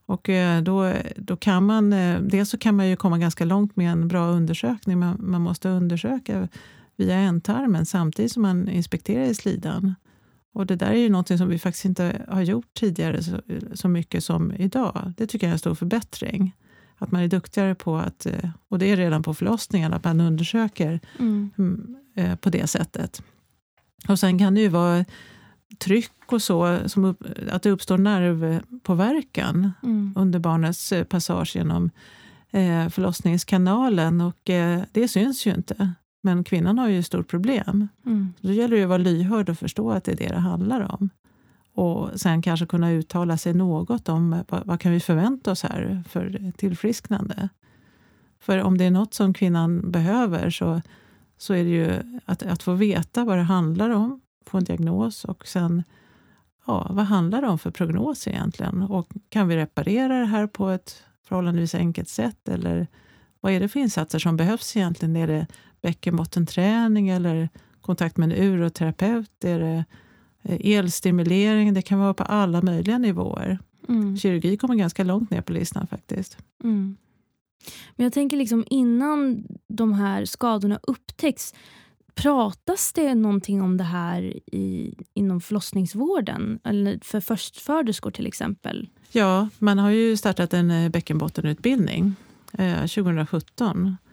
Och eh, då, då kan man, eh, dels så kan man ju komma ganska långt med en bra undersökning. Man, man måste undersöka via ändtarmen samtidigt som man inspekterar i slidan. Och det där är ju något som vi faktiskt inte har gjort tidigare så, så mycket som idag. Det tycker jag är en stor förbättring. Att man är duktigare på att, eh, och det är redan på förlossningen, att man undersöker mm. mm eh, på det sättet. Och sen kan det ju vara tryck och så, som upp, att det uppstår nervpåverkan mm. under barnets eh, passage genom förlossningskanalen och det syns ju inte. Men kvinnan har ju ett stort problem. Mm. Då gäller det att vara lyhörd och förstå att det är det det handlar om. Och sen kanske kunna uttala sig något om vad, vad kan vi förvänta oss här för tillfrisknande. För om det är något som kvinnan behöver så, så är det ju att, att få veta vad det handlar om, få en diagnos och sen ja, vad handlar det om för prognos egentligen? Och kan vi reparera det här på ett förhållandevis enkelt sätt? Eller vad är det för insatser som behövs egentligen? Är det bäckenbottenträning eller kontakt med en uroterapeut? Är det eh, elstimulering? Det kan vara på alla möjliga nivåer. Mm. Kirurgi kommer ganska långt ner på listan faktiskt. Mm. Men jag tänker liksom innan de här skadorna upptäcks Pratas det någonting om det här i, inom förlossningsvården? Eller för förstföderskor till exempel? Ja, man har ju startat en eh, bäckenbottenutbildning eh, 2017 Eh,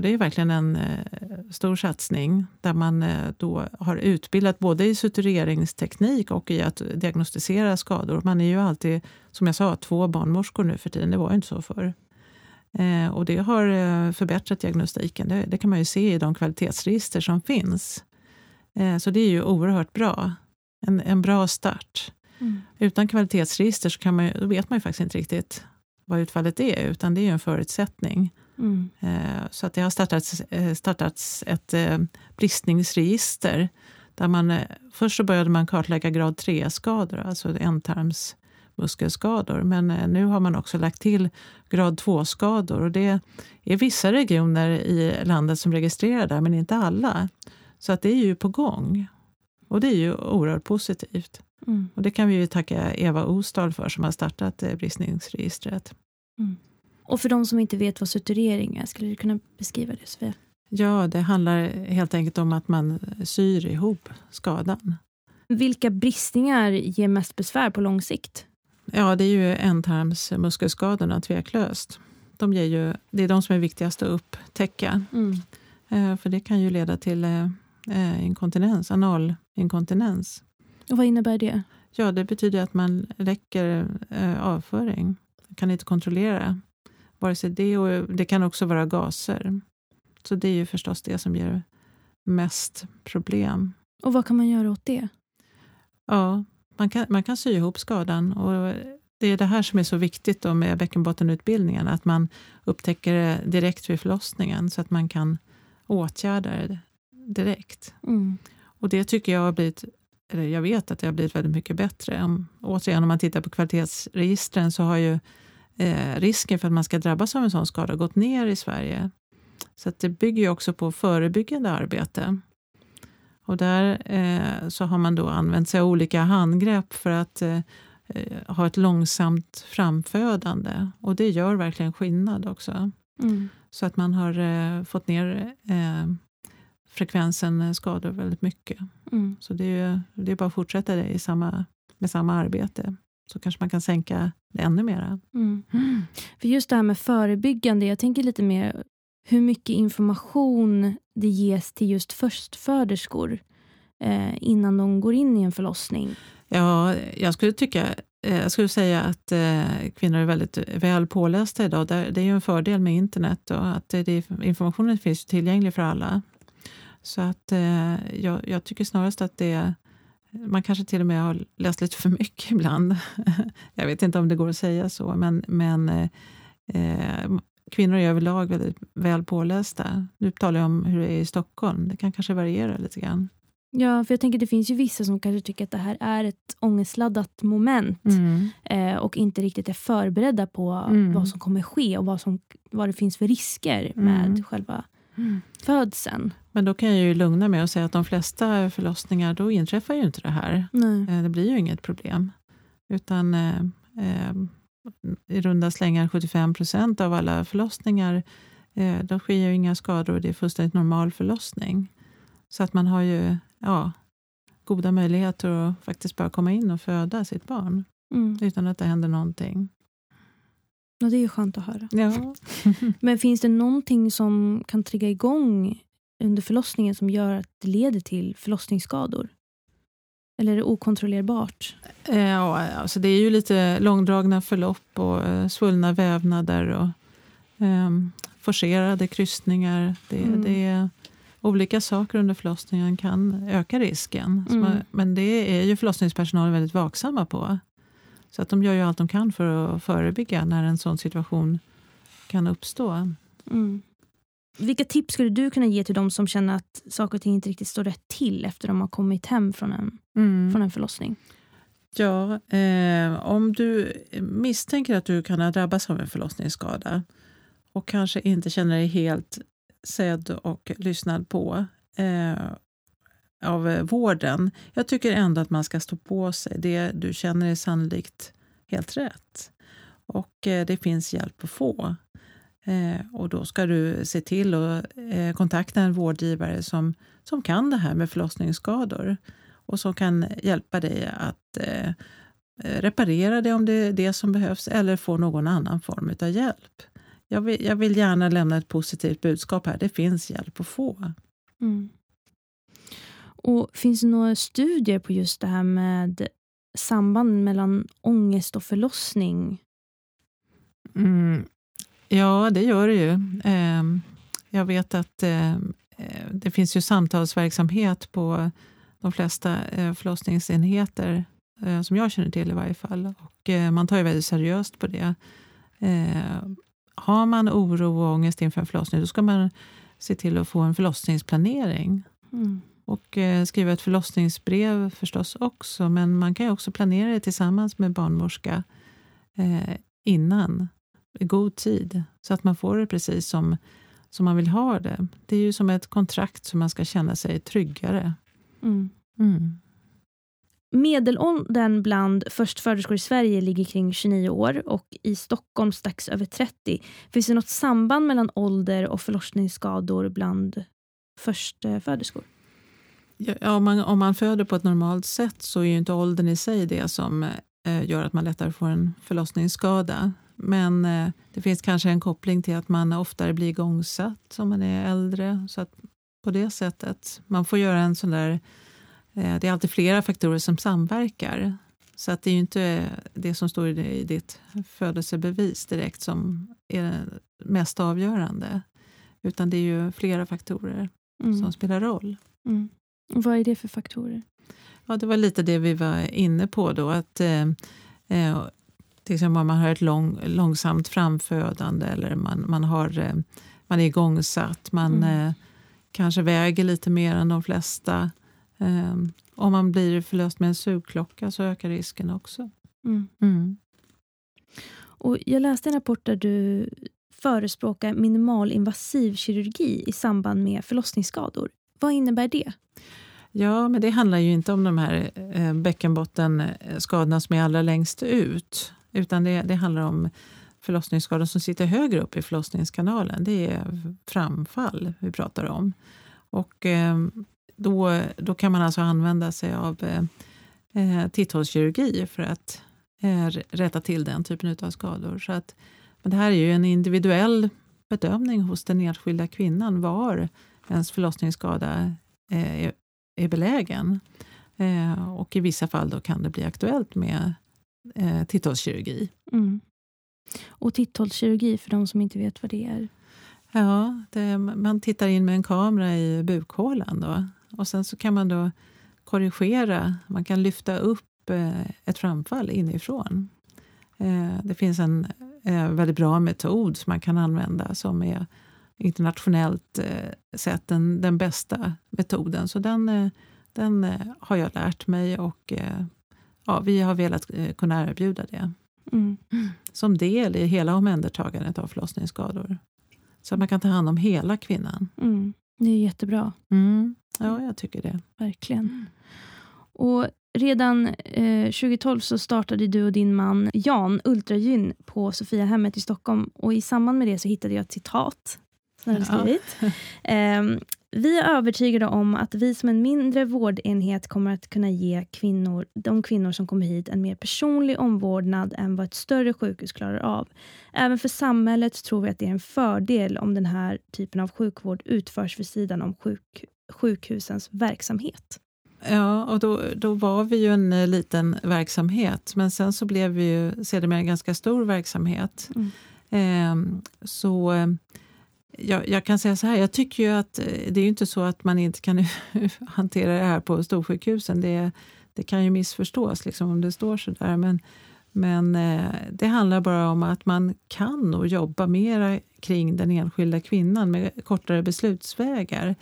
det är verkligen en eh, stor satsning där man eh, då har utbildat både i sutureringsteknik och i att diagnostisera skador. Man är ju alltid, som jag sa, två barnmorskor nu för tiden. Det var inte så förr. Och det har förbättrat diagnostiken. Det, det kan man ju se i de kvalitetsregister som finns. Så det är ju oerhört bra. En, en bra start. Mm. Utan kvalitetsregister så kan man, vet man ju faktiskt inte riktigt vad utfallet är, utan det är ju en förutsättning. Mm. Eh, så att det har startats, eh, startats ett eh, bristningsregister. Där man, först så började man kartlägga grad 3-skador, alltså ändtarms muskelskador. Men nu har man också lagt till grad 2-skador. Och det är vissa regioner i landet som registrerar det, men inte alla. Så att det är ju på gång. Och det är ju oerhört positivt. Mm. Och det kan vi ju tacka Eva Ostal för som har startat bristningsregistret. Mm. Och för de som inte vet vad suturering är, skulle du kunna beskriva det Sofia? Ja, det handlar helt enkelt om att man syr ihop skadan. Vilka bristningar ger mest besvär på lång sikt? Ja, det är ju ändtarmsmuskelskadorna tveklöst. De ger ju, det är de som är viktigast att upptäcka. Mm. Eh, för det kan ju leda till eh, eh inkontinens, analinkontinens. Och vad innebär det? Ja, det betyder att man läcker eh, avföring. Man kan inte kontrollera vare sig det och det kan också vara gaser. Så det är ju förstås det som ger mest problem. Och vad kan man göra åt det? Ja, man kan, man kan sy ihop skadan. Och det är det här som är så viktigt då med bäckenbottenutbildningen, att man upptäcker det direkt vid förlossningen så att man kan åtgärda det direkt. Mm. Och det tycker jag har blivit, eller jag vet att det har blivit väldigt mycket bättre. Om, återigen, om man tittar på kvalitetsregistren så har ju eh, risken för att man ska drabbas av en sån skada gått ner i Sverige. Så det bygger ju också på förebyggande arbete. Och där eh, så har man då använt sig av olika handgrepp för att eh, eh, ha ett långsamt framfödande. Och det gör verkligen skillnad också. Mm. Så att man har eh, fått ner eh, frekvensen skador väldigt mycket. Mm. Så det är, det är bara att fortsätta det i samma, med samma arbete. Så kanske man kan sänka det ännu mera. Mm. För just det här med förebyggande, jag tänker lite mer hur mycket information det ges till just förstföderskor eh, innan de går in i en förlossning? Ja, jag skulle tycka eh, jag skulle säga att eh, kvinnor är väldigt väl pålästa idag. Det är ju en fördel med internet och att det, informationen finns tillgänglig för alla. Så att eh, jag, jag, tycker snarast att det man kanske till och med har läst lite för mycket ibland. jag vet inte om det går att säga så, men, men eh, kvinnor är överlag väldigt väl pålästa. Nu talar jag om hur det är i Stockholm. Det kan kanske variera lite grann. Ja, för jag tänker det finns ju vissa som kanske tycker att det här är ett ångestladdat moment mm. eh, och inte riktigt är förberedda på mm. vad som kommer ske och vad, som, vad det finns för risker med mm. själva mm. födseln. Men då kan jag ju lugna mig och säga att de flesta förlossningar, då inträffar ju inte det här. Nej. Eh, det blir ju inget problem. Utan eh, eh, i runda slängar 75 procent av alla förlossningar, eh, då sker ju inga skador och det är fullständigt normal förlossning. Så att man har ju ja, goda möjligheter att faktiskt bara komma in och föda sitt barn mm. utan att det händer någonting. Ja, det är ju skönt att höra. Ja. Men finns det någonting som kan trigga igång under förlossningen som gör att det leder till förlossningsskador? Eller är det okontrollerbart? Eh, ja, alltså det är ju lite långdragna förlopp och eh, svullna vävnader och eh, forcerade kryssningar. Det, mm. det är olika saker under förlossningen kan öka risken. Mm. Men det är ju förlossningspersonalen väldigt vaksamma på. Så att de gör ju allt de kan för att förebygga när en sån situation kan uppstå. Mm. Vilka tips skulle du kunna ge till de som känner att saker och ting inte riktigt står rätt till efter att de har kommit hem från en, mm. från en förlossning? Ja, eh, om du misstänker att du kan ha drabbats av en förlossningsskada och kanske inte känner dig helt sedd och lyssnad på eh, av eh, vården. Jag tycker ändå att man ska stå på sig. Det du känner är sannolikt helt rätt. Och eh, det finns hjälp att få. Eh, och då ska du se till att kontakta en vårdgivare som, som kan det här med förlossningsskador och som kan hjälpa dig att reparera det om det är det som behövs eller få någon annan form av hjälp. Jag vill, jag vill gärna lämna ett positivt budskap här. Det finns hjälp att få. Mm. Och Finns det några studier på just det här med samband mellan ångest och förlossning? Mm, Ja, det gör det ju. Ehm, jag vet att eh, det finns ju samtalsverksamhet på de flesta eh, förlossningsenheter, eh, som jag känner till i varje fall. Och man tar ju väldigt seriöst på det. Har man oro och ångest inför en förlossning, då ska man se till att få en förlossningsplanering. Mm. Och eh, skriva ett förlossningsbrev förstås också. Men man kan också planera det tillsammans med barnmorska eh, innan, i god tid, så att man får det precis som, som man vill ha det. Det är ju som ett kontrakt som man ska känna sig tryggare. Mm. Mm. Medelåldern bland förstföderskor i Sverige ligger kring 29 år och i Stockholm strax över 30. Finns det något samband mellan ålder och förlossningsskador bland förstföderskor? Ja, om, man, om man föder på ett normalt sätt så är ju inte åldern i sig det som eh, gör att man lättare får en förlossningsskada. Men eh, det finns kanske en koppling till att man oftare blir igångsatt om man är äldre. Så att på det sättet, man får göra en sån där Eh, det är alltid flera faktorer som samverkar. Så att det är ju inte det som står i ditt födelsebevis direkt som är mest avgörande. Utan det är ju flera faktorer mm. som spelar roll. Mm. Vad är det för faktorer? Ja, det var lite det vi var inne på då. Att, eh, eh till exempel om man har ett lång, långsamt framfödande eller man, man, har, eh, man är igångsatt. Man mm. eh, kanske väger lite mer än de flesta. Um, om man blir förlöst med en sugklocka så ökar risken också. Mm. Mm. Och jag läste en rapport där du förespråkar minimalinvasiv kirurgi i samband med förlossningsskador. Vad innebär det? Ja, men det handlar ju inte om de här eh, bäckenbottenskadorna eh, som är allra längst ut. Utan det, det handlar om förlossningsskador som sitter högre upp i förlossningskanalen. Det är framfall vi pratar om. Och eh, då, då kan man alltså använda sig av eh, eh titthålskirurgi för att eh, rätta till den typen av skador. Så att, men det här är ju en individuell bedömning hos den enskilda kvinnan var ens förlossningsskada eh, är, är belägen. Eh, och i vissa fall då kan det bli aktuellt med eh, titthålskirurgi. Mm. Och titthålskirurgi, för de som inte vet vad det är? Ja, det, man tittar in med en kamera i bukhålan. Då. Och sen så kan man då korrigera, man kan lyfta upp eh, ett framfall inifrån. Det finns en väldigt bra metod som man kan använda som är internationellt sett den, den bästa metoden. Så den, den har jag lärt mig och ja, vi har velat kunna erbjuda det. Mm. Som del i hela omhändertagandet av förlossningsskador. Så att man kan ta hand om hela kvinnan. Mm. Det är jättebra. Mm. Ja, jag tycker det. Verkligen. Och Redan eh, 2012 så startade du och din man Jan Ultragyn på Sofiahemmet i Stockholm. Och I samband med det så hittade jag ett citat som du skrivit. Ja. Eh, vi är övertygade om att vi som en mindre vårdenhet kommer att kunna ge kvinnor, de kvinnor som kommer hit en mer personlig omvårdnad än vad ett större sjukhus klarar av. Även för samhället tror vi att det är en fördel om den här typen av sjukvård utförs vid sidan om sjuk, sjukhusens verksamhet. Ja, och då, då var vi ju en eh, liten verksamhet, men sen så blev vi ju sedermera en ganska stor verksamhet. Mm. Eh, så jag, jag, kan säga så här, jag tycker ju att eh, det är ju inte så att man inte kan hantera det här på storsjukhusen. Det, det kan ju missförstås liksom, om det står så där. Men, men eh, det handlar bara om att man kan och jobba mer kring den enskilda kvinnan med kortare beslutsvägar.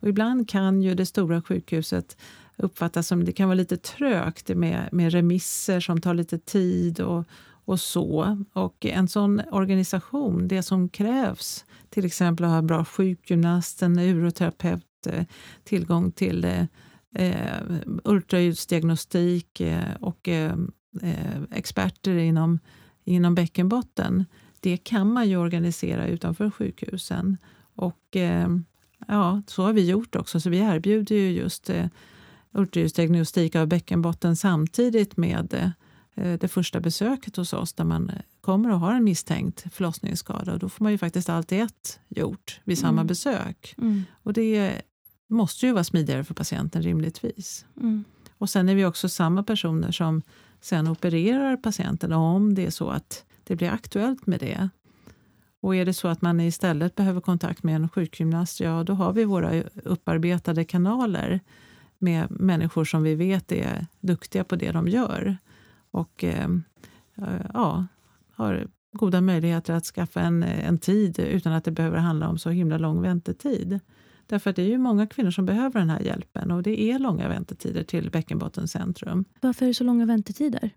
Och ibland kan ju det stora sjukhuset uppfattas som det kan vara lite trögt med, med remisser som tar lite tid och, och så. Och en sån organisation, det som krävs, till exempel att ha en bra sjukgymnast, en uroterapeut, eh, tillgång till eh, eh ultraljudsdiagnostik eh, och eh, eh, experter inom, inom bäckenbotten. Det kan man ju organisera utanför sjukhusen. Och ja, så har vi gjort också. Så vi erbjuder ju just eh, ultraljudsdiagnostik av bäckenbotten samtidigt med Eh, det första besöket hos oss där man kommer och har en misstänkt förlossningsskada. Och då får man ju faktiskt allt ett gjort vid samma mm. besök. Mm. Och det måste ju vara smidigare för patienten rimligtvis. Mm. Och sen är vi också samma personer som sen opererar patienten om det är så att det blir aktuellt med det. Och är det så att man istället behöver kontakt med en sjukgymnast, ja då har vi våra upparbetade kanaler med människor som vi vet är duktiga på det de gör och eh, ja, har goda möjligheter att skaffa en, en tid utan att det behöver handla om så himla lång väntetid. Därför att det är ju många kvinnor som behöver den här hjälpen och det är långa väntetider till bäckenbottencentrum. Varför är det så långa väntetider?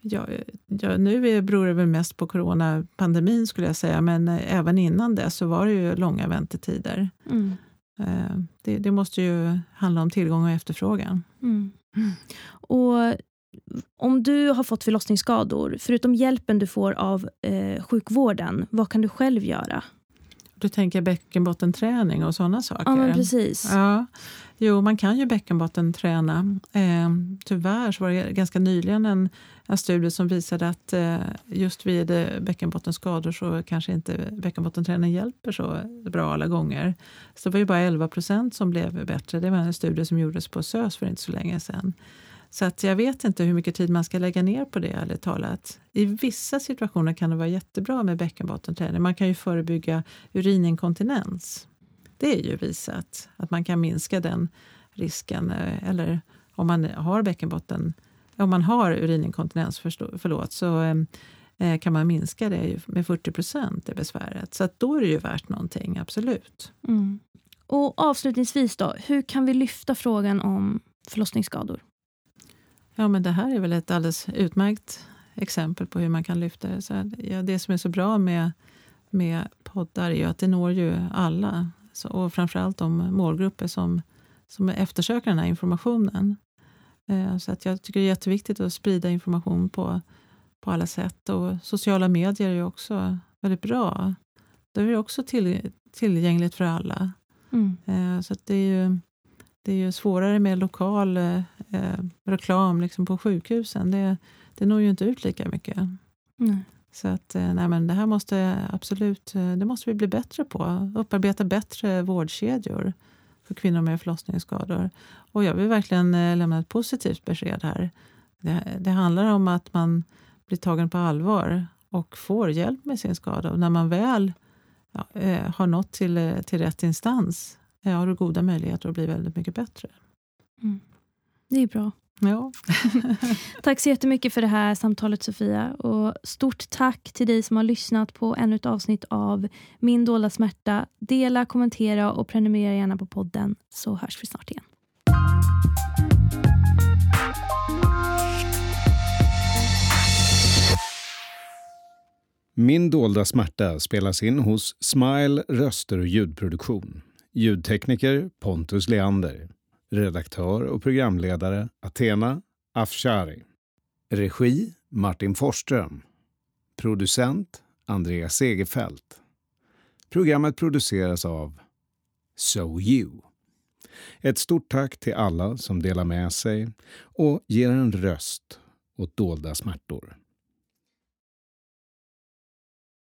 Ja, ja, nu beror det väl mest på coronapandemin skulle jag säga, men eh, även innan det så var det ju långa väntetider. Mm. Eh, det, det, måste ju handla om tillgång och efterfrågan. Mm. Och om du har fått förlossningsskador, förutom hjälpen du får av eh, sjukvården, vad kan du själv göra? Du tänker bäckenbottenträning och sådana saker? Ja, men precis. Ja. Jo, man kan ju bäckenbottenträna. Eh, tyvärr så var det ganska nyligen en, en studie som visade att eh, just vid eh, bäckenbottenskador så kanske inte bäckenbottenträning hjälper så bra alla gånger. Så det var ju bara 11 procent som blev bättre. Det var en studie som gjordes på SÖS för inte så länge sedan. Så att jag vet inte hur mycket tid man ska lägga ner på det, ärligt talat. I vissa situationer kan det vara jättebra med bäckenbottenträning. Man kan ju förebygga urininkontinens. Det är ju visat att man kan minska den risken. Eh, eller om man har bäckenbotten, om man har urininkontinens förlåt, så eh, eh, kan man minska det med 40 procent, det besväret. Så att då är det ju värt någonting, absolut. Mm. Och avslutningsvis då, hur kan vi lyfta frågan om förlossningsskador? Ja, men det här är väl ett alldeles utmärkt exempel på hur man kan lyfta det. Så, ja, det som är så bra med, med poddar är ju att det når ju alla. Så, och framförallt de målgrupper som, som eftersöker den här informationen. Eh, så att jag tycker det är jätteviktigt att sprida information på, på alla sätt. Och sociala medier är ju också väldigt bra. Det är också till, tillgängligt för alla. Mm. Eh, så det är ju det är ju svårare med lokal eh, reklam liksom på sjukhusen. Det, det når ju inte ut lika mycket. Nej. Så att, eh, nej, men det här måste absolut eh, det måste vi bli bättre på. Upparbeta bättre vårdkedjor för kvinnor med förlossningsskador. Och jag vill verkligen eh, lämna ett positivt besked här. Det, det handlar om att man blir tagen på allvar och får hjälp med sin skada. Och när man väl ja, har nått till, till rätt instans har du goda möjligheter att bli väldigt mycket bättre. Mm. Det är bra. Ja. tack så jättemycket för det här samtalet Sofia. Och Stort tack till dig som har lyssnat på ännu ett avsnitt av Min dolda smärta. Dela, kommentera och prenumerera gärna på podden så hörs vi snart igen. Min dolda smärta spelas in hos Smile röster och ljudproduktion. Ljudtekniker Pontus Leander. Redaktör och programledare Athena Afshari. Regi Martin Forsström. Producent Andreas Segerfält. Programmet produceras av So You. Ett stort tack till alla som delar med sig och ger en röst åt dolda smärtor.